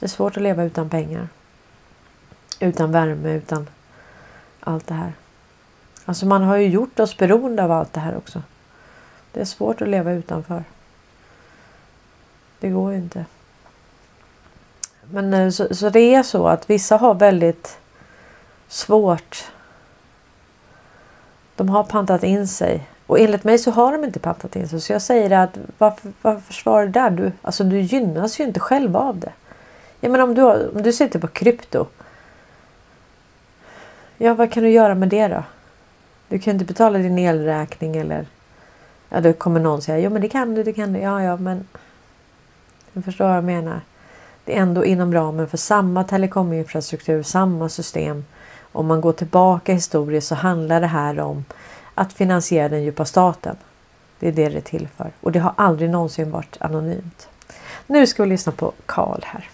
Det är svårt att leva utan pengar. Utan värme, utan allt det här. Alltså man har ju gjort oss beroende av allt det här också. Det är svårt att leva utanför. Det går ju inte. Men eh, så, så det är så att vissa har väldigt svårt De har pantat in sig. Och enligt mig så har de inte pantat in sig. Så jag säger att varför, varför försvarar du det där? Du, alltså du gynnas ju inte själv av det. Ja, men om, du har, om du sitter på krypto. Ja, vad kan du göra med det då? Du kan inte betala din elräkning eller... Ja, då kommer någon säga, jo men det kan du, det kan du. Ja, ja, men... Du förstår vad jag menar. Det är ändå inom ramen för samma telekominfrastruktur, samma system. Om man går tillbaka historiskt så handlar det här om att finansiera den djupa staten. Det är det det är till för. Och det har aldrig någonsin varit anonymt. Nu ska vi lyssna på Karl här.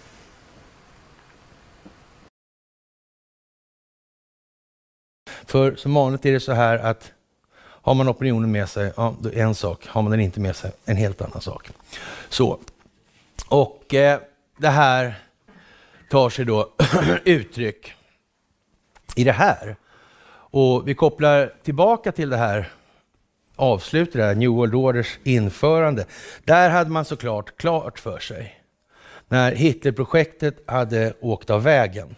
För som vanligt är det så här att har man opinionen med sig, ja, då är en sak. Har man den inte med sig, en helt annan sak. Så. Och eh, det här tar sig då [CLEARS THROAT] uttryck i det här. Och vi kopplar tillbaka till det här avslutet, det här New World Orders införande. Där hade man såklart klart för sig, när Hitlerprojektet hade åkt av vägen,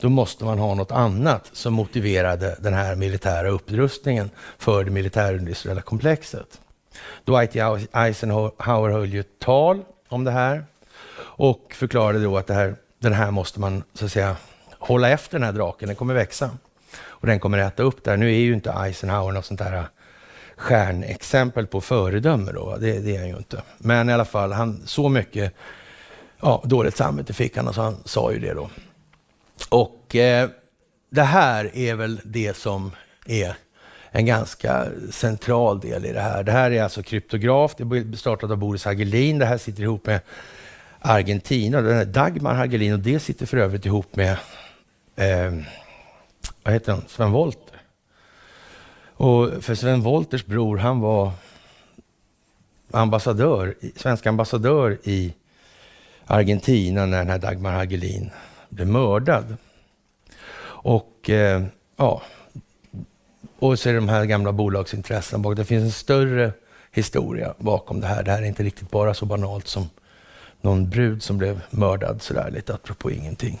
då måste man ha något annat som motiverade den här militära upprustningen för det militärindustriella komplexet. Dwight Eisenhower höll ju ett tal om det här och förklarade då att det här, den här måste man så att säga hålla efter den här draken, den kommer växa och den kommer äta upp det Nu är ju inte Eisenhower något sånt där äh, stjärnexempel på föredöme då, det, det är han ju inte. Men i alla fall, han, så mycket ja, dåligt samvete fick han, och så han sa ju det då. Och eh, det här är väl det som är en ganska central del i det här. Det här är alltså kryptograf, det är startat av Boris Hagelin. Det här sitter ihop med Argentina, den är Dagmar Hagelin och det sitter för övrigt ihop med eh, vad heter han? Sven Wollter. Och för Sven Wollters bror, han var ambassadör, svensk ambassadör i Argentina när den här Dagmar Hagelin blev mördad. Och eh, ja, och så är det de här gamla bolagsintressena bakom. Det finns en större historia bakom det här. Det här är inte riktigt bara så banalt som någon brud som blev mördad sådär lite apropå ingenting.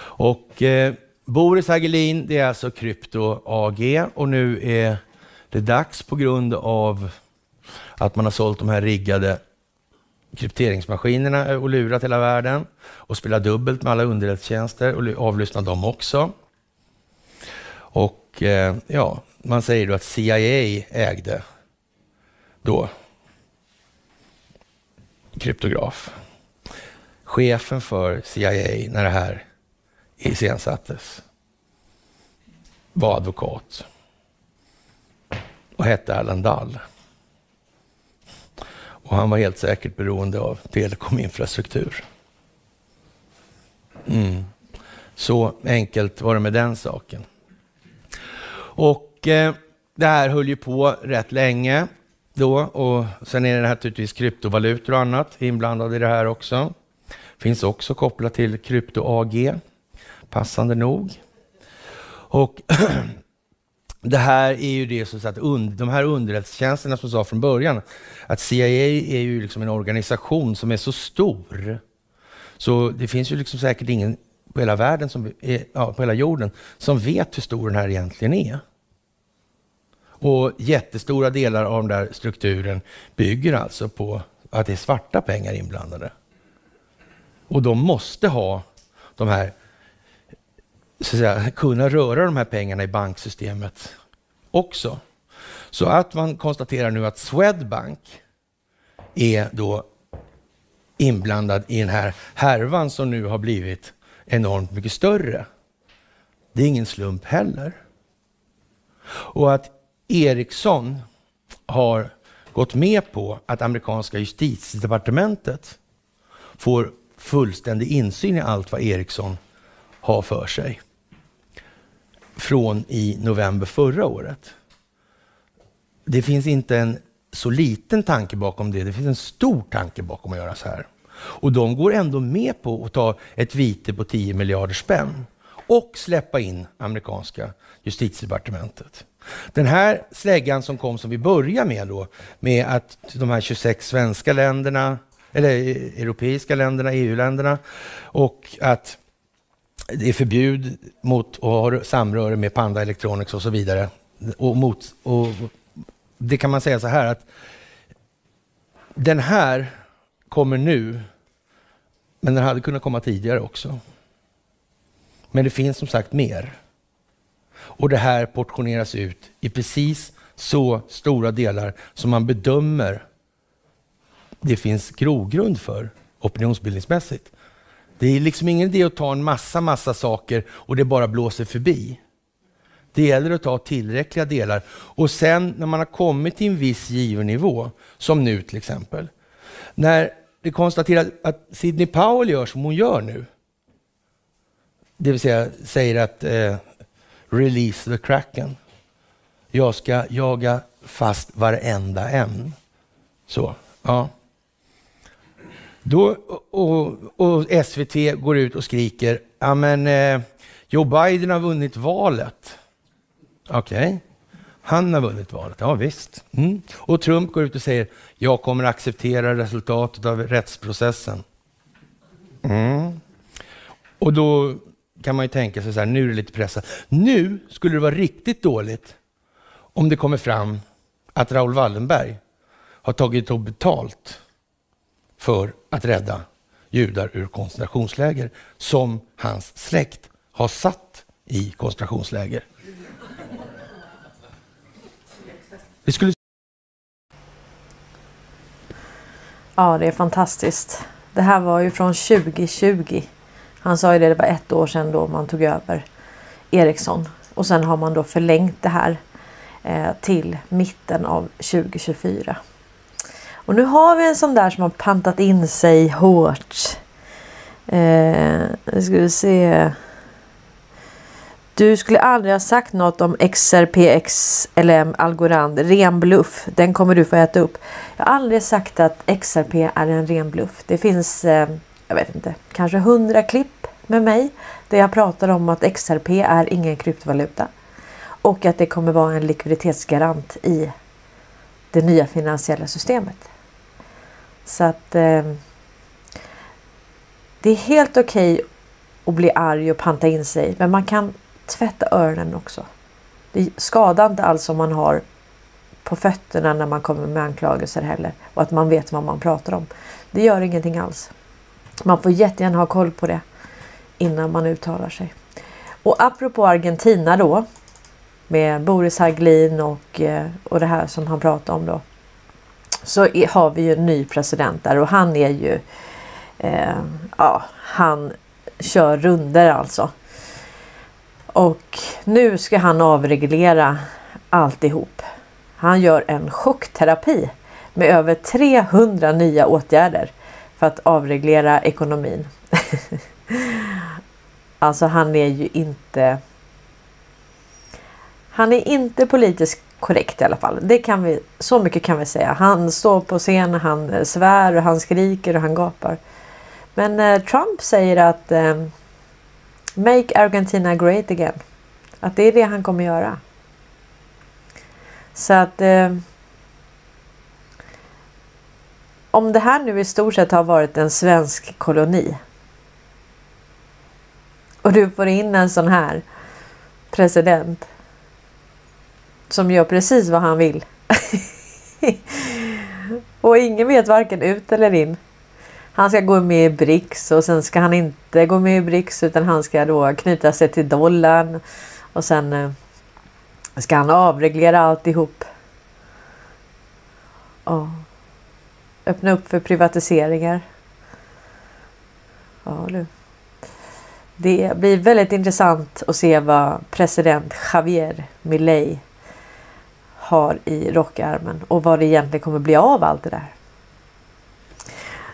Och eh, Boris Hagelin, det är alltså Krypto AG och nu är det dags på grund av att man har sålt de här riggade krypteringsmaskinerna och lurat hela världen och spelat dubbelt med alla underrättelsetjänster och avlyssnat dem också. Och eh, ja, man säger då att CIA ägde då kryptograf. Chefen för CIA när det här iscensattes var advokat och hette Erland Dall. Och han var helt säkert beroende av telekominfrastruktur. Mm. Så enkelt var det med den saken. Och eh, det här höll ju på rätt länge då och sen är det naturligtvis kryptovalutor och annat inblandade i det här också. Finns också kopplat till Krypto AG, passande nog. Och [CLEARS THROAT] det här är ju det som att und, de här underrättelsetjänsterna som sa från början, att CIA är ju liksom en organisation som är så stor. Så det finns ju liksom säkert ingen på hela världen, som är, ja, på hela jorden, som vet hur stor den här egentligen är. Och jättestora delar av den där strukturen bygger alltså på att det är svarta pengar inblandade. Och de måste ha de här, så att säga, kunna röra de här pengarna i banksystemet också. Så att man konstaterar nu att Swedbank är då inblandad i den här härvan som nu har blivit enormt mycket större. Det är ingen slump heller. Och att Ericsson har gått med på att amerikanska justitiedepartementet får fullständig insyn i allt vad Ericsson har för sig. Från i november förra året. Det finns inte en så liten tanke bakom det. Det finns en stor tanke bakom att göra så här. Och de går ändå med på att ta ett vite på 10 miljarder spänn och släppa in amerikanska justitiedepartementet. Den här släggan som kom som vi börjar med då, med att de här 26 svenska länderna, eller eh, europeiska länderna, EU-länderna, och att det är förbud mot att ha samröre med Panda Electronics och så vidare. Och, mot, och det kan man säga så här att den här kommer nu, men den hade kunnat komma tidigare också. Men det finns som sagt mer. Och det här portioneras ut i precis så stora delar som man bedömer det finns grogrund för opinionsbildningsmässigt. Det är liksom ingen idé att ta en massa, massa saker och det bara blåser förbi. Det gäller att ta tillräckliga delar och sen när man har kommit till en viss given nivå, som nu till exempel, när det konstateras att Sidney Powell gör som hon gör nu, det vill säga säger att eh, release the kraken. Jag ska jaga fast varenda en. Så, ja. Då, och, och SVT går ut och skriker, ja men eh, Joe Biden har vunnit valet. Okej, okay. han har vunnit valet, ja visst. Mm. Och Trump går ut och säger, jag kommer acceptera resultatet av rättsprocessen. Mm. Och då kan man ju tänka sig så här, nu är det lite pressat. Nu skulle det vara riktigt dåligt om det kommer fram att Raoul Wallenberg har tagit och betalt för att rädda judar ur koncentrationsläger som hans släkt har satt i koncentrationsläger. Vi skulle... Ja, det är fantastiskt. Det här var ju från 2020. Han sa ju det, det var ett år sedan då man tog över Ericsson. Och sen har man då förlängt det här eh, till mitten av 2024. Och nu har vi en sån där som har pantat in sig hårt. Eh, nu ska vi se. Du skulle aldrig ha sagt något om XRPX eller Algorand. Ren bluff. Den kommer du få äta upp. Jag har aldrig sagt att XRP är en ren bluff. Det finns, eh, jag vet inte, kanske hundra klipp med mig där jag pratar om att XRP är ingen kryptovaluta. Och att det kommer vara en likviditetsgarant i det nya finansiella systemet. Så att eh, det är helt okej okay att bli arg och panta in sig. Men man kan tvätta öronen också. Det skadar inte alls om man har på fötterna när man kommer med anklagelser heller. Och att man vet vad man pratar om. Det gör ingenting alls. Man får jättegärna ha koll på det innan man uttalar sig. Och apropå Argentina då. Med Boris Hagelin och, eh, och det här som han pratade om då så är, har vi ju en ny president där och han är ju eh, ja, han kör runder alltså. Och nu ska han avreglera alltihop. Han gör en chockterapi med över 300 nya åtgärder för att avreglera ekonomin. [LAUGHS] alltså han är ju inte han är inte politiskt korrekt i alla fall. Det kan vi, så mycket kan vi säga. Han står på scen, han svär och han skriker och han gapar. Men eh, Trump säger att eh, Make Argentina great again. Att det är det han kommer göra. Så att eh, om det här nu i stort sett har varit en svensk koloni och du får in en sån här president som gör precis vad han vill. [LAUGHS] och ingen vet varken ut eller in. Han ska gå med i BRICS och sen ska han inte gå med i BRICS utan han ska då knyta sig till dollarn. Och sen eh, ska han avreglera alltihop. Ja. Öppna upp för privatiseringar. Ja du. Det blir väldigt intressant att se vad president Javier Milei har i rockärmen och vad det egentligen kommer bli av allt det där.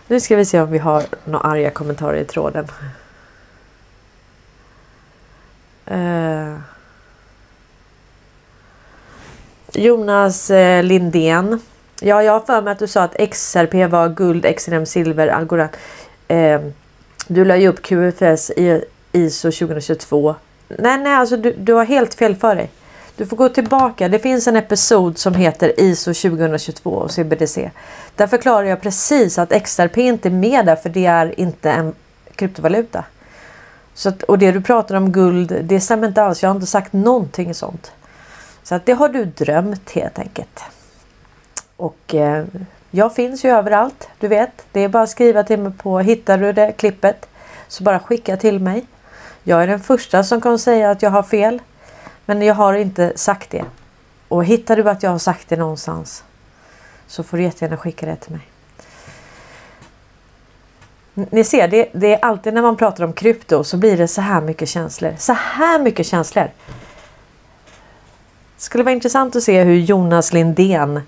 Nu ska vi se om vi har några arga kommentarer i tråden. Uh, Jonas eh, Lindén. Ja, jag har för mig att du sa att XRP var guld, XRM silver, Algorand. Uh, du la ju upp QFS i ISO 2022. Nej, nej, alltså du, du har helt fel för dig. Du får gå tillbaka. Det finns en episod som heter ISO 2022 och CBDC. Där förklarar jag precis att XRP inte är med där för det är inte en kryptovaluta. Så att, och det du pratar om guld, det stämmer inte alls. Jag har inte sagt någonting sånt. Så att det har du drömt helt enkelt. Och eh, jag finns ju överallt, du vet. Det är bara att skriva till mig på Hittar du det klippet så bara skicka till mig. Jag är den första som kan säga att jag har fel. Men jag har inte sagt det. Och hittar du att jag har sagt det någonstans så får du jättegärna skicka det till mig. Ni ser, det, det, är alltid när man pratar om krypto så blir det så här mycket känslor. Så här mycket känslor. Det skulle vara intressant att se hur Jonas Lindén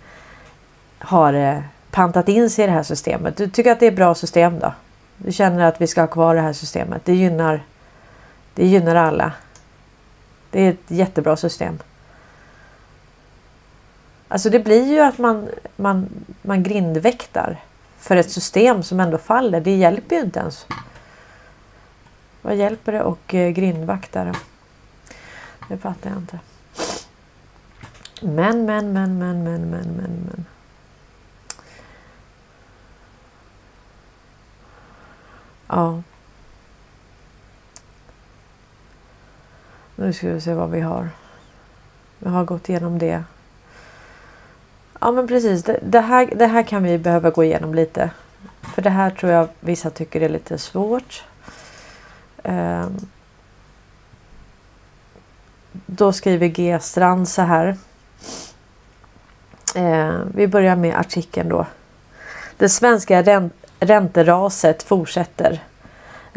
har eh, pantat in sig i det här systemet. Du tycker att det är ett bra system då? Du känner att vi ska ha kvar det här systemet. Det gynnar, det gynnar alla. Det är ett jättebra system. Alltså det blir ju att man, man, man grindväktar för ett system som ändå faller. Det hjälper ju inte ens. Vad hjälper det och eh, grindvaktare? Det fattar jag inte. Men, men, men, men, men, men, men, men. Ja. Nu ska vi se vad vi har. Vi har gått igenom det. Ja men precis, det, det, här, det här kan vi behöva gå igenom lite. För det här tror jag vissa tycker är lite svårt. Um, då skriver G Strand så här. Uh, vi börjar med artikeln då. Det svenska Ränteraset fortsätter.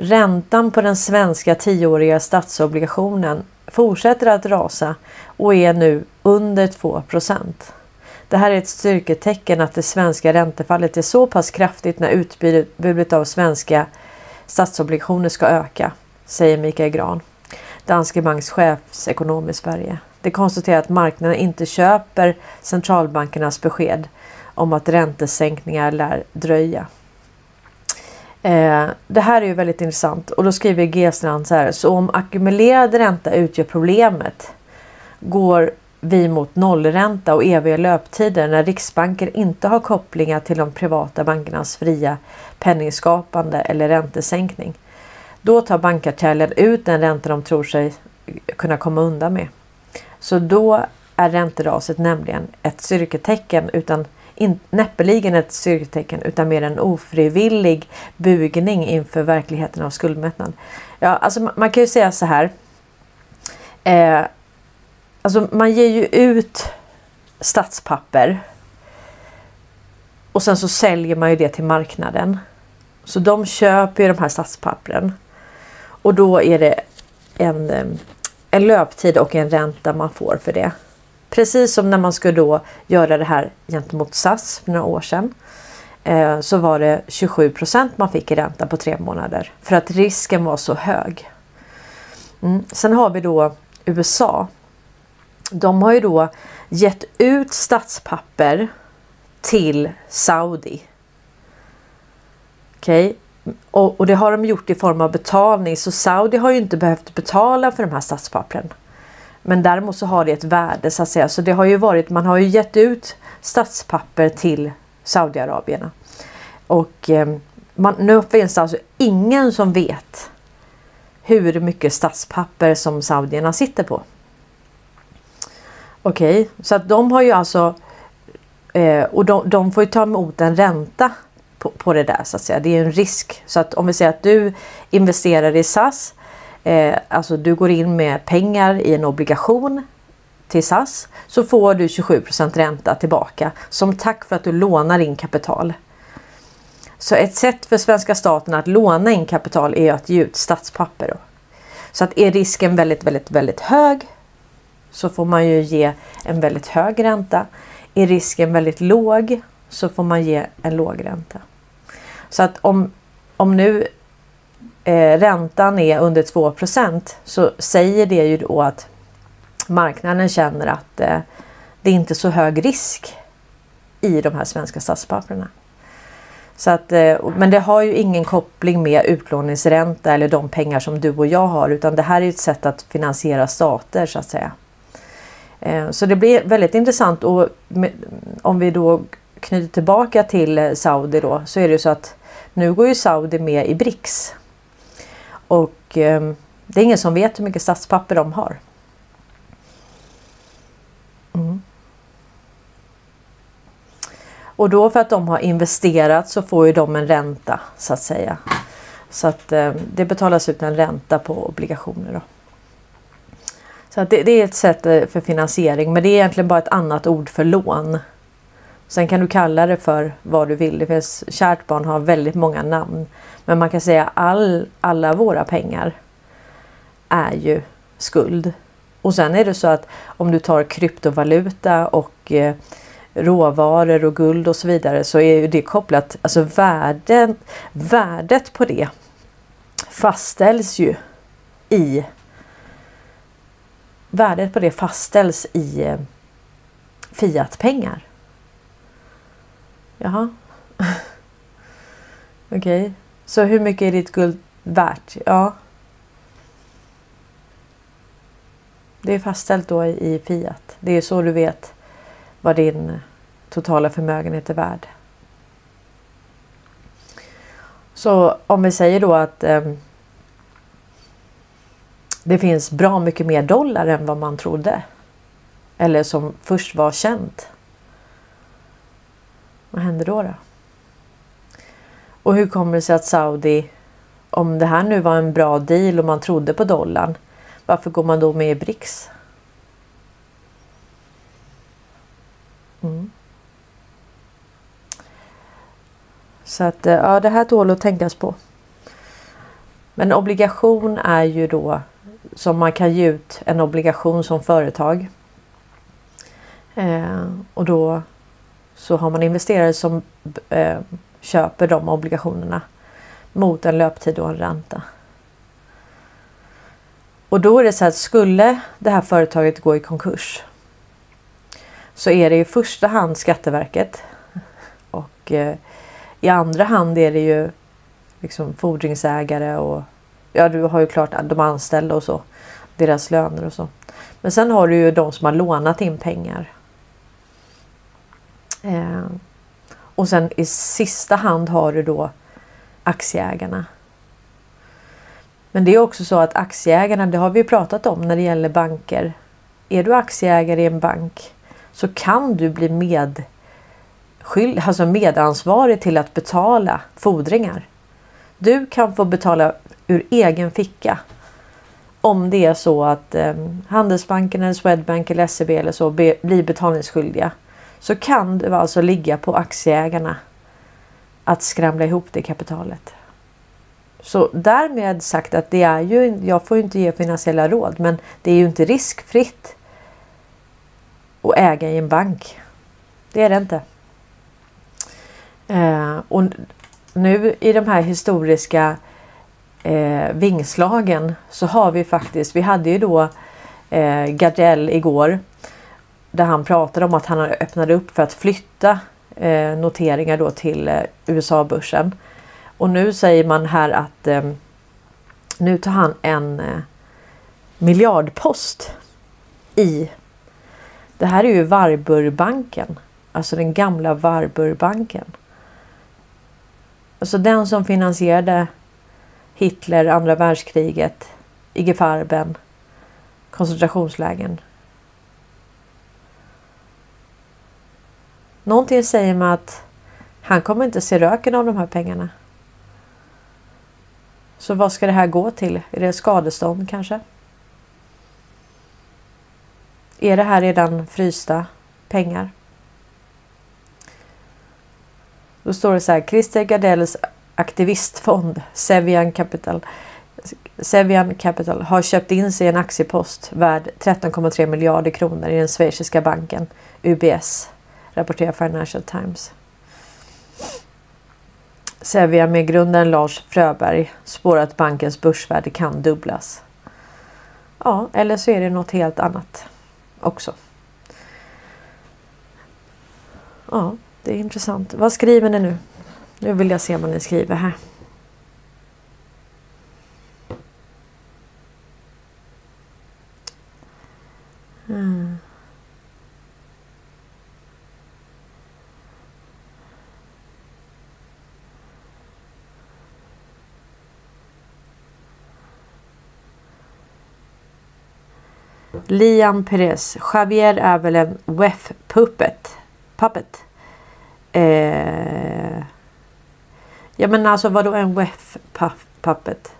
Räntan på den svenska tioåriga statsobligationen fortsätter att rasa och är nu under 2% Det här är ett styrketecken att det svenska räntefallet är så pass kraftigt när utbudet av svenska statsobligationer ska öka, säger Mikael Gran, Danske Banks chefsekonom i Sverige. Det konstaterar att marknaden inte köper centralbankernas besked om att räntesänkningar lär dröja. Eh, det här är ju väldigt intressant och då skriver G-strand så här. Så om ackumulerad ränta utgör problemet går vi mot nollränta och eviga löptider när Riksbanken inte har kopplingar till de privata bankernas fria penningskapande eller räntesänkning. Då tar bankkartellen ut den ränta de tror sig kunna komma undan med. Så då är ränteraset nämligen ett styrketecken utan in, näppeligen ett styrketecken utan mer en ofrivillig bugning inför verkligheten av skuldmättnad. Ja, alltså man kan ju säga så här. Eh, alltså man ger ju ut statspapper och sen så säljer man ju det till marknaden. Så de köper ju de här statspappren och då är det en, eh, en löptid och en ränta man får för det. Precis som när man skulle då göra det här gentemot SAS för några år sedan. Eh, så var det 27% man fick i ränta på tre månader. För att risken var så hög. Mm. Sen har vi då USA. De har ju då gett ut statspapper till Saudi. Okej. Okay. Och, och, det har de gjort i form av betalning så Saudi har ju inte behövt betala för de här statspappren. Men däremot så har det ett värde så att säga. Så det har ju varit, man har ju gett ut statspapper till Saudiarabierna. Och eh, man, nu finns det alltså ingen som vet hur mycket statspapper som saudierna sitter på. Okej, okay, så att de har ju alltså eh, och de, de, får ju ta emot en ränta på, på det där så att säga. Det är en risk. Så att om vi säger att du investerar i SAS eh, alltså du går in med pengar i en obligation till SAS så får du 27% ränta tillbaka som tack för att du lånar in kapital. Så ett sätt för svenska staten att låna in kapital är att ge ut statspapper. Då. Så att är risken väldigt, väldigt, väldigt hög så får man ju ge en väldigt hög ränta. Är risken väldigt låg så får man ge en låg ränta. Så att om, om nu eh, räntan är under 2% så säger det ju då att marknaden känner att eh, det är inte så hög risk i de här svenska statspapperna. Så att, eh, men det har ju ingen koppling med utlåningsränta eller de pengar som du och jag har utan det här är ett sätt att finansiera stater så att säga. Eh, så det blir väldigt intressant och om vi då knyter tillbaka till eh, Saudi då så är det ju så att nu går ju Saudi med i BRICS och eh, det är ingen som vet hur mycket statspapper de har. Mm. Och då för att de har investerat så får ju de en ränta så att säga. Så att eh, det betalas ut en ränta på obligationer. Då. Så att det, det, är ett sätt eh, för finansiering men det är egentligen bara ett annat ord för lån. Sen kan du kalla det för vad du vill. Det finns, kärt barn har väldigt många namn. Men man kan säga all, alla våra pengar är ju skuld. Och sen är det så att om du tar kryptovaluta och eh, råvaror och guld och så vidare så är ju det kopplat, alltså värden, värdet på det fastställs ju i värdet på det fastställs i eh, fiatpengar. Jaha. [LAUGHS] Okej, okay. så hur mycket är ditt guld värt? Ja. Det är fastställt då i fiat. Det är så du vet vad din totala förmögenhet är värd. Så om vi säger då att eh, det finns bra mycket mer dollar än vad man trodde. Eller som först var känt. Vad händer då? då? Och hur kommer det sig att Saudi, om det här nu var en bra deal och man trodde på dollarn, varför går man då med i BRICS? Mm. Så att eh, ja, det här tål att tänkas på. Men obligation är ju då som man kan ge ut en obligation som företag. Eh, och då så har man investerare som eh, köper de obligationerna mot en löptid och en ränta. Och då är det så att skulle det här företaget gå i konkurs så är det i första hand Skatteverket och eh, i andra hand är det ju liksom fordringsägare och ja, du har ju klart de anställda och så. Deras löner och så. Men sen har du ju de som har lånat in pengar. Eh, och sen i sista hand har du då aktieägarna. Men det är också så att aktieägarna, det har vi pratat om när det gäller banker. Är du aktieägare i en bank så kan du bli med, alltså medansvarig till att betala fordringar. Du kan få betala ur egen ficka om det är så att eh, Handelsbanken, eller Swedbank eller SEB eller så be, blir betalningsskyldiga så kan det alltså ligga på aktieägarna att skramla ihop det kapitalet. Så därmed sagt att det är ju, jag får ju inte ge finansiella råd, men det är ju inte riskfritt att äga i en bank. Det är det inte. Eh, och nu i de här historiska eh, vingslagen så har vi faktiskt, vi hade ju då eh, Gardell igår där han pratade om att han öppnade upp för att flytta eh, noteringar då till eh, USA-börsen. Och nu säger man här att eh, nu tar han en eh, miljardpost i det här är ju Varburbanken, alltså den gamla Varburbanken. Alltså den som finansierade Hitler, andra världskriget, IG Farben, koncentrationslägen. Någonting säger mig att han kommer inte se röken av de här pengarna. Så vad ska det här gå till? Är det skadestånd kanske? Är det här redan frysta pengar? Då står det så här. Christer Gardells aktivistfond Sevian Capital Sevian Capital har köpt in sig en aktiepost värd 13,3 miljarder kronor i den schweiziska banken UBS, rapporterar Financial Times. Sevia med grundaren Lars Fröberg spår att bankens börsvärde kan dubblas. Ja, eller så är det något helt annat också. Ja, det är intressant. Vad skriver ni nu? Nu vill jag se vad ni skriver här. Mm. Liam Perez. Javier är väl en WEF puppet. puppet. Eh, ja men alltså vadå en WEF puppet?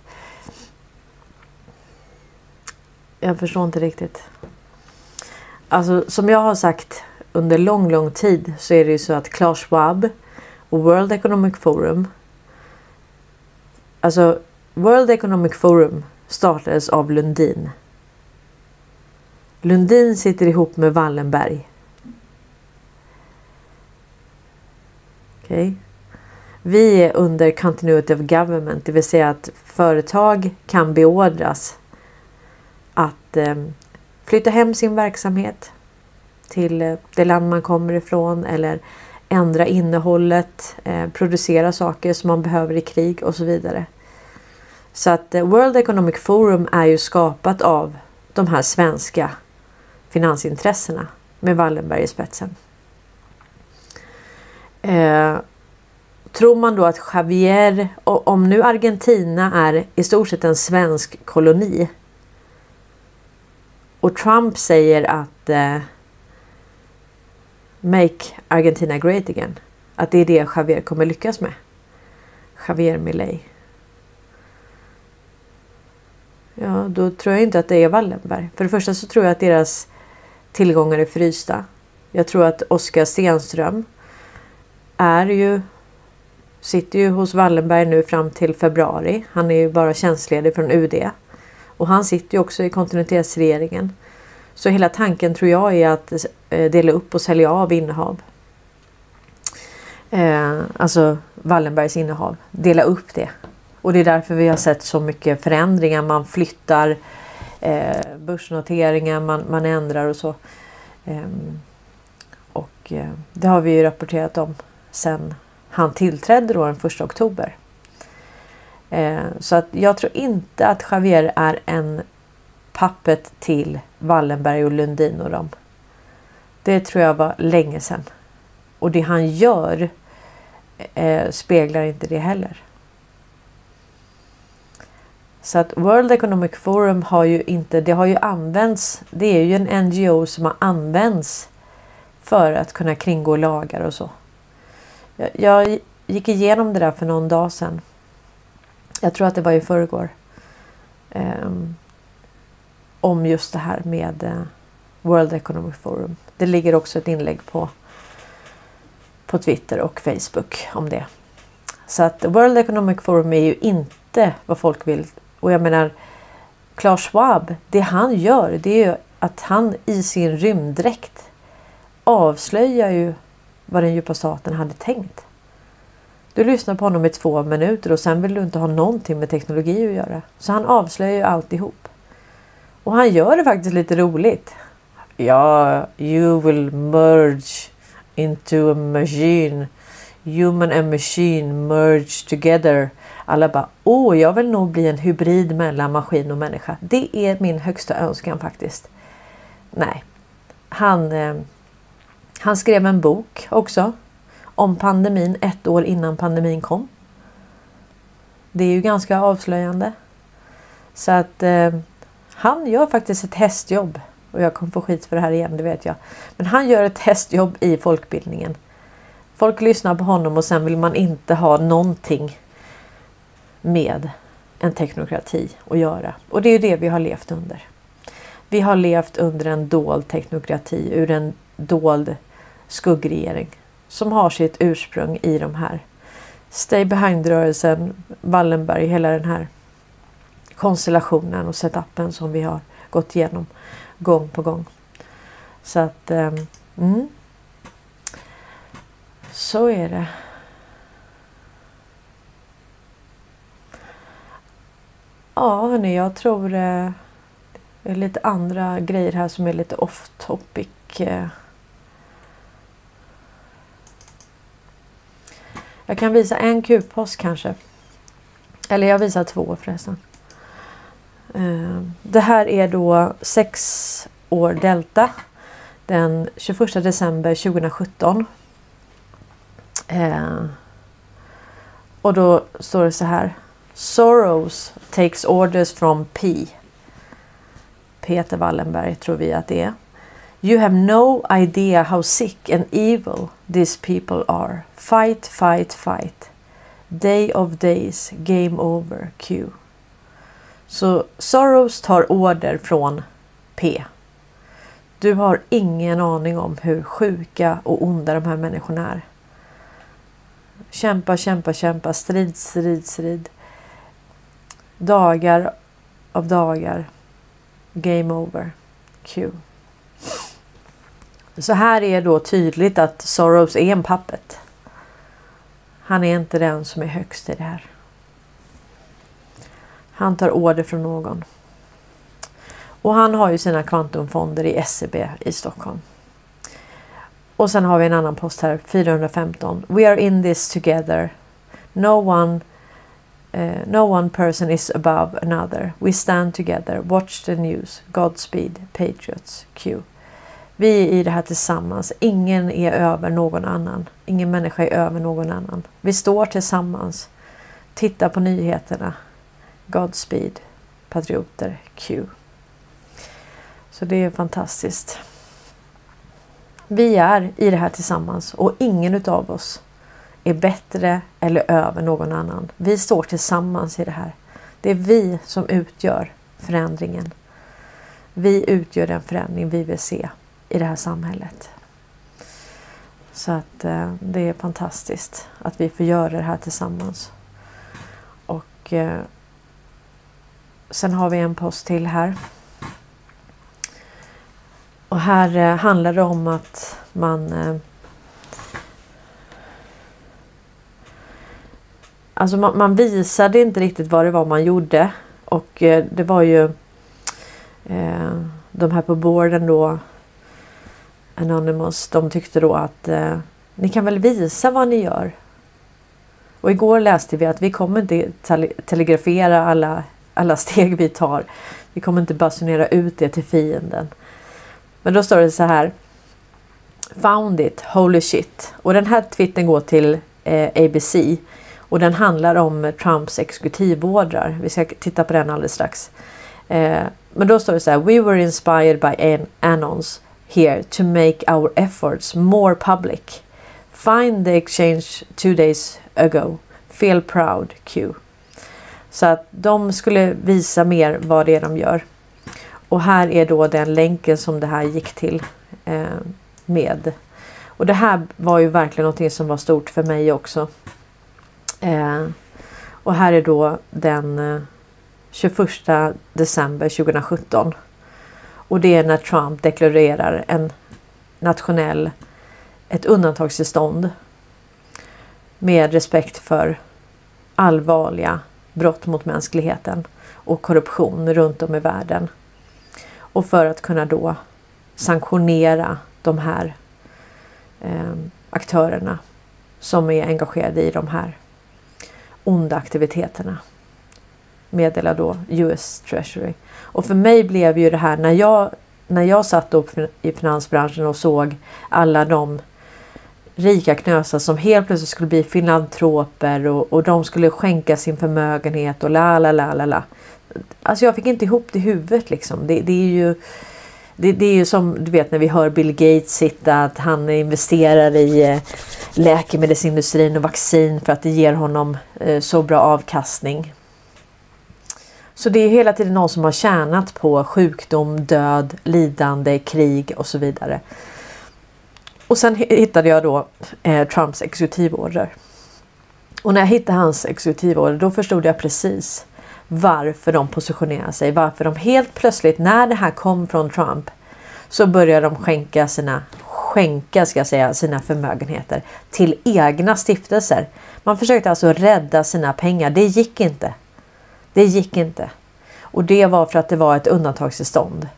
Jag förstår inte riktigt. Alltså som jag har sagt under lång, lång tid så är det ju så att Klaus Schwab och World Economic Forum. Alltså World Economic Forum startades av Lundin. Lundin sitter ihop med Wallenberg. Okay. Vi är under Continuity of Government, det vill säga att företag kan beordras att eh, flytta hem sin verksamhet till eh, det land man kommer ifrån eller ändra innehållet, eh, producera saker som man behöver i krig och så vidare. Så att eh, World Economic Forum är ju skapat av de här svenska finansintressena med Wallenberg i spetsen. Eh, tror man då att Javier, om nu Argentina är i stort sett en svensk koloni och Trump säger att eh, Make Argentina Great Again. Att det är det Javier kommer lyckas med. Javier Milei. Ja, då tror jag inte att det är Wallenberg. För det första så tror jag att deras tillgångar är frysta. Jag tror att Oskar Stenström är ju sitter ju hos Wallenberg nu fram till februari. Han är ju bara tjänstledig från UD. Och han sitter ju också i kontinuitetsregeringen. Så hela tanken tror jag är att eh, dela upp och sälja av innehav. Eh, alltså Wallenbergs innehav. Dela upp det. Och det är därför vi har sett så mycket förändringar. Man flyttar eh, börsnoteringar, man, man ändrar och så. Eh, och eh, det har vi ju rapporterat om sen han tillträdde då den 1 oktober. Eh, så att jag tror inte att Javier är en pappet till Wallenberg och Lundin och dem. Det tror jag var länge sedan. Och det han gör eh, speglar inte det heller. Så att World Economic Forum har ju inte, det har ju använts, det är ju en NGO som har använts för att kunna kringgå lagar och så. Jag, jag gick igenom det där för någon dag sedan. Jag tror att det var i förrgår. Um, om just det här med eh, World Economic Forum. Det ligger också ett inlägg på, på Twitter och Facebook om det. Så att World Economic Forum är ju inte vad folk vill. Och jag menar Klaus Schwab, det han gör det är ju att han i sin rymddräkt avslöjar ju vad den djupa staten hade tänkt. Du lyssnar på honom i två minuter och sen vill du inte ha någonting med teknologi att göra. Så han avslöjar ju alltihop. Och han gör det faktiskt lite roligt. Ja, you will merge into a machine. Human and machine merge together. Alla bara, åh, jag vill nog bli en hybrid mellan maskin och människa. Det är min högsta önskan faktiskt. Nej, han, eh, han skrev en bok också om pandemin ett år innan pandemin kom. Det är ju ganska avslöjande. Så att eh, han gör faktiskt ett hästjobb. Och jag kommer få skit för det här igen, det vet jag. Men han gör ett hästjobb i folkbildningen. Folk lyssnar på honom och sen vill man inte ha någonting med en teknokrati att göra. Och det är ju det vi har levt under. Vi har levt under en dold teknokrati ur en dold skuggregering som har sitt ursprung i de här Stay Behind-rörelsen, Wallenberg, hela den här konstellationen och setupen som vi har gått igenom gång på gång. Så att um, mm. Så är det. Ja hörni, jag tror eh, det är lite andra grejer här som är lite off topic. Eh. Jag kan visa en Q-post kanske. Eller jag visar två förresten. Eh, det här är då 6 år Delta den 21 december 2017. Eh, och då står det så här. Soros takes orders from P. Peter Wallenberg tror vi att det är. You have no idea how sick and evil these people are. Fight, fight, fight. Day of days, game over, Q. Så Soros tar order från P. Du har ingen aning om hur sjuka och onda de här människorna är. Kämpa, kämpa, kämpa, strid, strid, strid. Dagar av dagar. Game over. Q. Så här är då tydligt att Soros är en pappet. Han är inte den som är högst i det här. Han tar order från någon. Och han har ju sina kvantumfonder i SEB i Stockholm. Och sen har vi en annan post här, 415. We are in this together. No one, uh, no one person is above another. We stand together. Watch the news. Godspeed. Patriots. Q. Vi är i det här tillsammans. Ingen är över någon annan. Ingen människa är över någon annan. Vi står tillsammans. Titta på nyheterna. Godspeed. Patrioter. Q. Så det är fantastiskt. Vi är i det här tillsammans och ingen utav oss är bättre eller över någon annan. Vi står tillsammans i det här. Det är vi som utgör förändringen. Vi utgör den förändring vi vill se i det här samhället. Så att eh, det är fantastiskt att vi får göra det här tillsammans. Och eh, sen har vi en post till här. Och här eh, handlar det om att man eh, Alltså man, man, visade inte riktigt vad det var man gjorde och eh, det var ju eh, de här på borden då Anonymous, de tyckte då att eh, ni kan väl visa vad ni gör. Och igår läste vi att vi kommer inte telegrafera alla, alla [LAUGHS] steg vi tar. Vi kommer inte basunera ut det till fienden. Men då står det så här. Found it, holy shit. Och den här twitten går till eh, ABC. Och den handlar om Trumps exekutivordrar. Vi ska titta på den alldeles strax. Eh, men då står det så här. We were inspired by an Anons here to make our efforts more public. Find the exchange two days ago. Feel proud Q. Så att de skulle visa mer vad det är de gör. Och här är då den länken som det här gick till eh, med. Och det här var ju verkligen någonting som var stort för mig också. Eh, och här är då den eh, 21 december 2017. Och det är när Trump deklarerar en nationell, ett undantagstillstånd med respekt för allvarliga brott mot mänskligheten och korruption runt om i världen. Och för att kunna då sanktionera de här eh, aktörerna som är engagerade i de här onda aktiviteterna. Meddelar då US Treasury. Och för mig blev ju det här när jag, när jag satt upp i finansbranschen och såg alla de rika knösar som helt plötsligt skulle bli filantroper och, och de skulle skänka sin förmögenhet och la la la la la. Alltså jag fick inte ihop det i huvudet liksom. Det, det är ju det, det, är ju som du vet när vi hör Bill Gates sitta att han investerar i eh, läkemedelsindustrin och vaccin för att det ger honom eh, så bra avkastning. Så det är hela tiden någon som har tjänat på sjukdom, död, lidande, krig och så vidare. Och sen hittade jag då eh, Trumps exekutivorder. Och när jag hittade hans exekutivorder då förstod jag precis varför de positionerar sig. Varför de helt plötsligt när det här kom från Trump så började de skänka sina skänka ska jag säga, sina förmögenheter till egna stiftelser. Man försökte alltså rädda sina pengar. Det gick inte. Det gick inte. Och det var för att det var ett undantagstillstånd.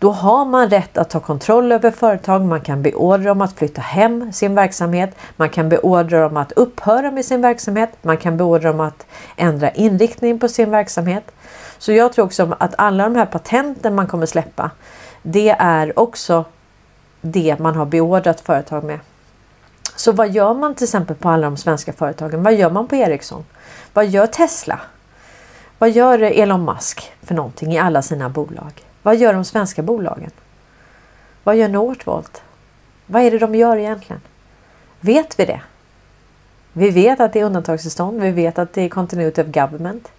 Då har man rätt att ta kontroll över företag. Man kan beordra dem att flytta hem sin verksamhet. Man kan beordra dem att upphöra med sin verksamhet. Man kan beordra dem att ändra inriktning på sin verksamhet. Så jag tror också att alla de här patenten man kommer släppa, det är också det man har beordrat företag med. Så vad gör man till exempel på alla de svenska företagen? Vad gör man på Ericsson? Vad gör Tesla? Vad gör Elon Musk för någonting i alla sina bolag? Vad gör de svenska bolagen? Vad gör Northvolt? Vad är det de gör egentligen? Vet vi det? Vi vet att det är undantagstillstånd. Vi vet att det är continuity of government.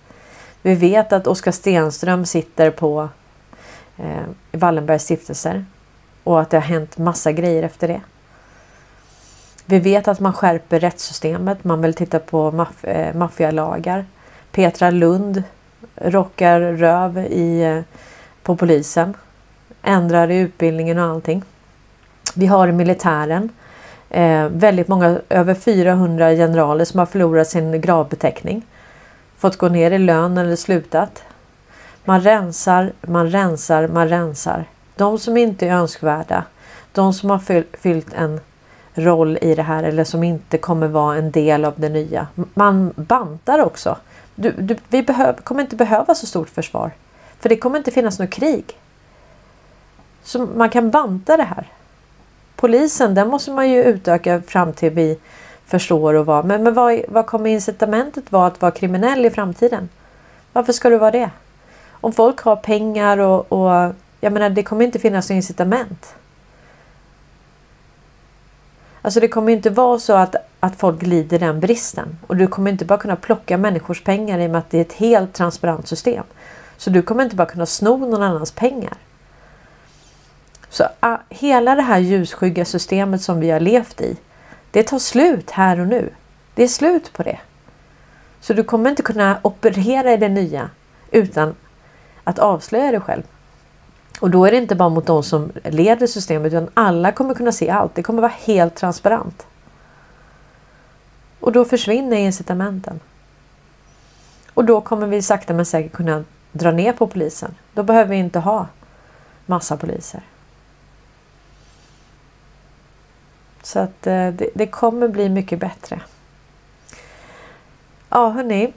Vi vet att Oskar Stenström sitter på eh, Wallenbergs stiftelser och att det har hänt massa grejer efter det. Vi vet att man skärper rättssystemet. Man vill titta på maff eh, maffialagar. Petra Lund rockar röv i, eh, på polisen. Ändrar i utbildningen och allting. Vi har militären. Eh, väldigt många, över 400 generaler som har förlorat sin gravbeteckning. Fått gå ner i lön eller slutat. Man rensar, man rensar, man rensar. De som inte är önskvärda. De som har fyllt en roll i det här eller som inte kommer vara en del av det nya. Man bantar också. Du, du, vi behöv, kommer inte behöva så stort försvar. För det kommer inte finnas något krig. Så man kan banta det här. Polisen, den måste man ju utöka fram till vi förstår och vad. Men, men vad, vad kommer incitamentet vara att vara kriminell i framtiden? Varför ska du vara det? Om folk har pengar och, och jag menar det kommer inte finnas något incitament. Alltså det kommer inte vara så att, att folk lider den bristen. Och du kommer inte bara kunna plocka människors pengar i och med att det är ett helt transparent system. Så du kommer inte bara kunna sno någon annans pengar. Så ah, hela det här ljusskygga systemet som vi har levt i. Det tar slut här och nu. Det är slut på det. Så du kommer inte kunna operera i det nya utan att avslöja dig själv. Och då är det inte bara mot de som leder systemet utan alla kommer kunna se allt. Det kommer vara helt transparent. Och då försvinner incitamenten. Och då kommer vi sakta men säkert kunna dra ner på polisen. Då behöver vi inte ha massa poliser. Så att eh, det, det kommer bli mycket bättre. Ja hörni.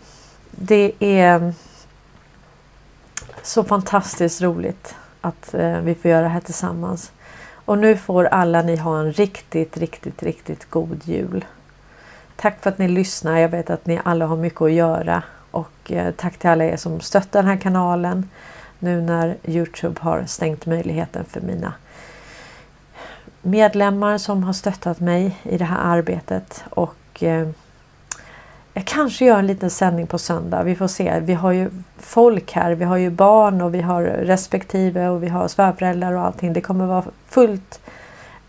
Det är så fantastiskt roligt att eh, vi får göra det här tillsammans. Och nu får alla ni ha en riktigt, riktigt, riktigt god jul. Tack för att ni lyssnar. Jag vet att ni alla har mycket att göra och eh, tack till alla er som stöttar den här kanalen nu när Youtube har stängt möjligheten för mina medlemmar som har stöttat mig i det här arbetet och eh, jag kanske gör en liten sändning på söndag. Vi får se. Vi har ju folk här. Vi har ju barn och vi har respektive och vi har svärföräldrar och allting. Det kommer vara fullt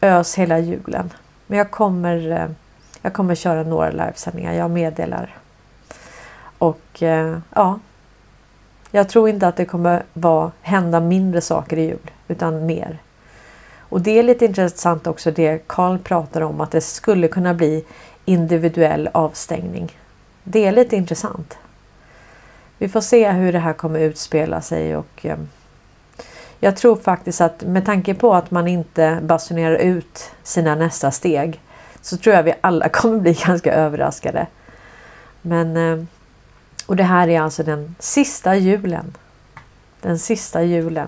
ös hela julen. Men jag kommer, eh, jag kommer köra några livesändningar. Jag meddelar. Och eh, ja, jag tror inte att det kommer vara, hända mindre saker i jul utan mer. Och det är lite intressant också det Karl pratar om att det skulle kunna bli individuell avstängning det är lite intressant. Vi får se hur det här kommer utspela sig och eh, jag tror faktiskt att med tanke på att man inte basunerar ut sina nästa steg så tror jag vi alla [LAUGHS] kommer bli ganska överraskade. Men eh, och det här är alltså den sista julen. Den sista julen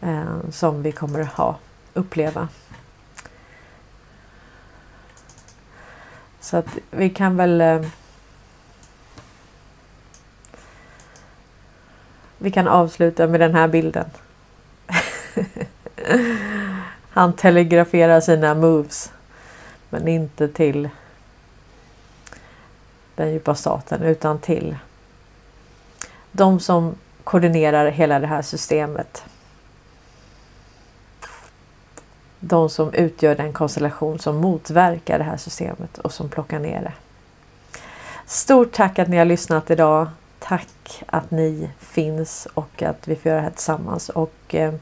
eh, som vi kommer att ha uppleva. Så att vi kan väl eh, Vi kan avsluta med den här bilden. [LAUGHS] Han telegraferar sina moves. Men inte till den djupa staten utan till de som koordinerar hela det här systemet. De som utgör den konstellation som motverkar det här systemet och som plockar ner det. Stort tack att ni har lyssnat idag. Tack att ni finns och att vi får göra det här tillsammans. Och eh,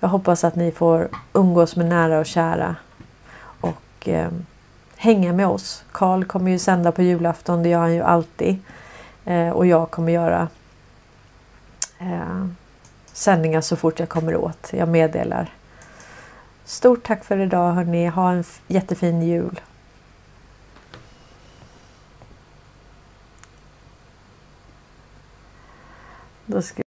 jag hoppas att ni får umgås med nära och kära och eh, hänga med oss. Karl kommer ju sända på julafton, det gör han ju alltid. Eh, och jag kommer göra eh, sändningar så fort jag kommer åt. Jag meddelar. Stort tack för idag hörni. Ha en jättefin jul. Då ska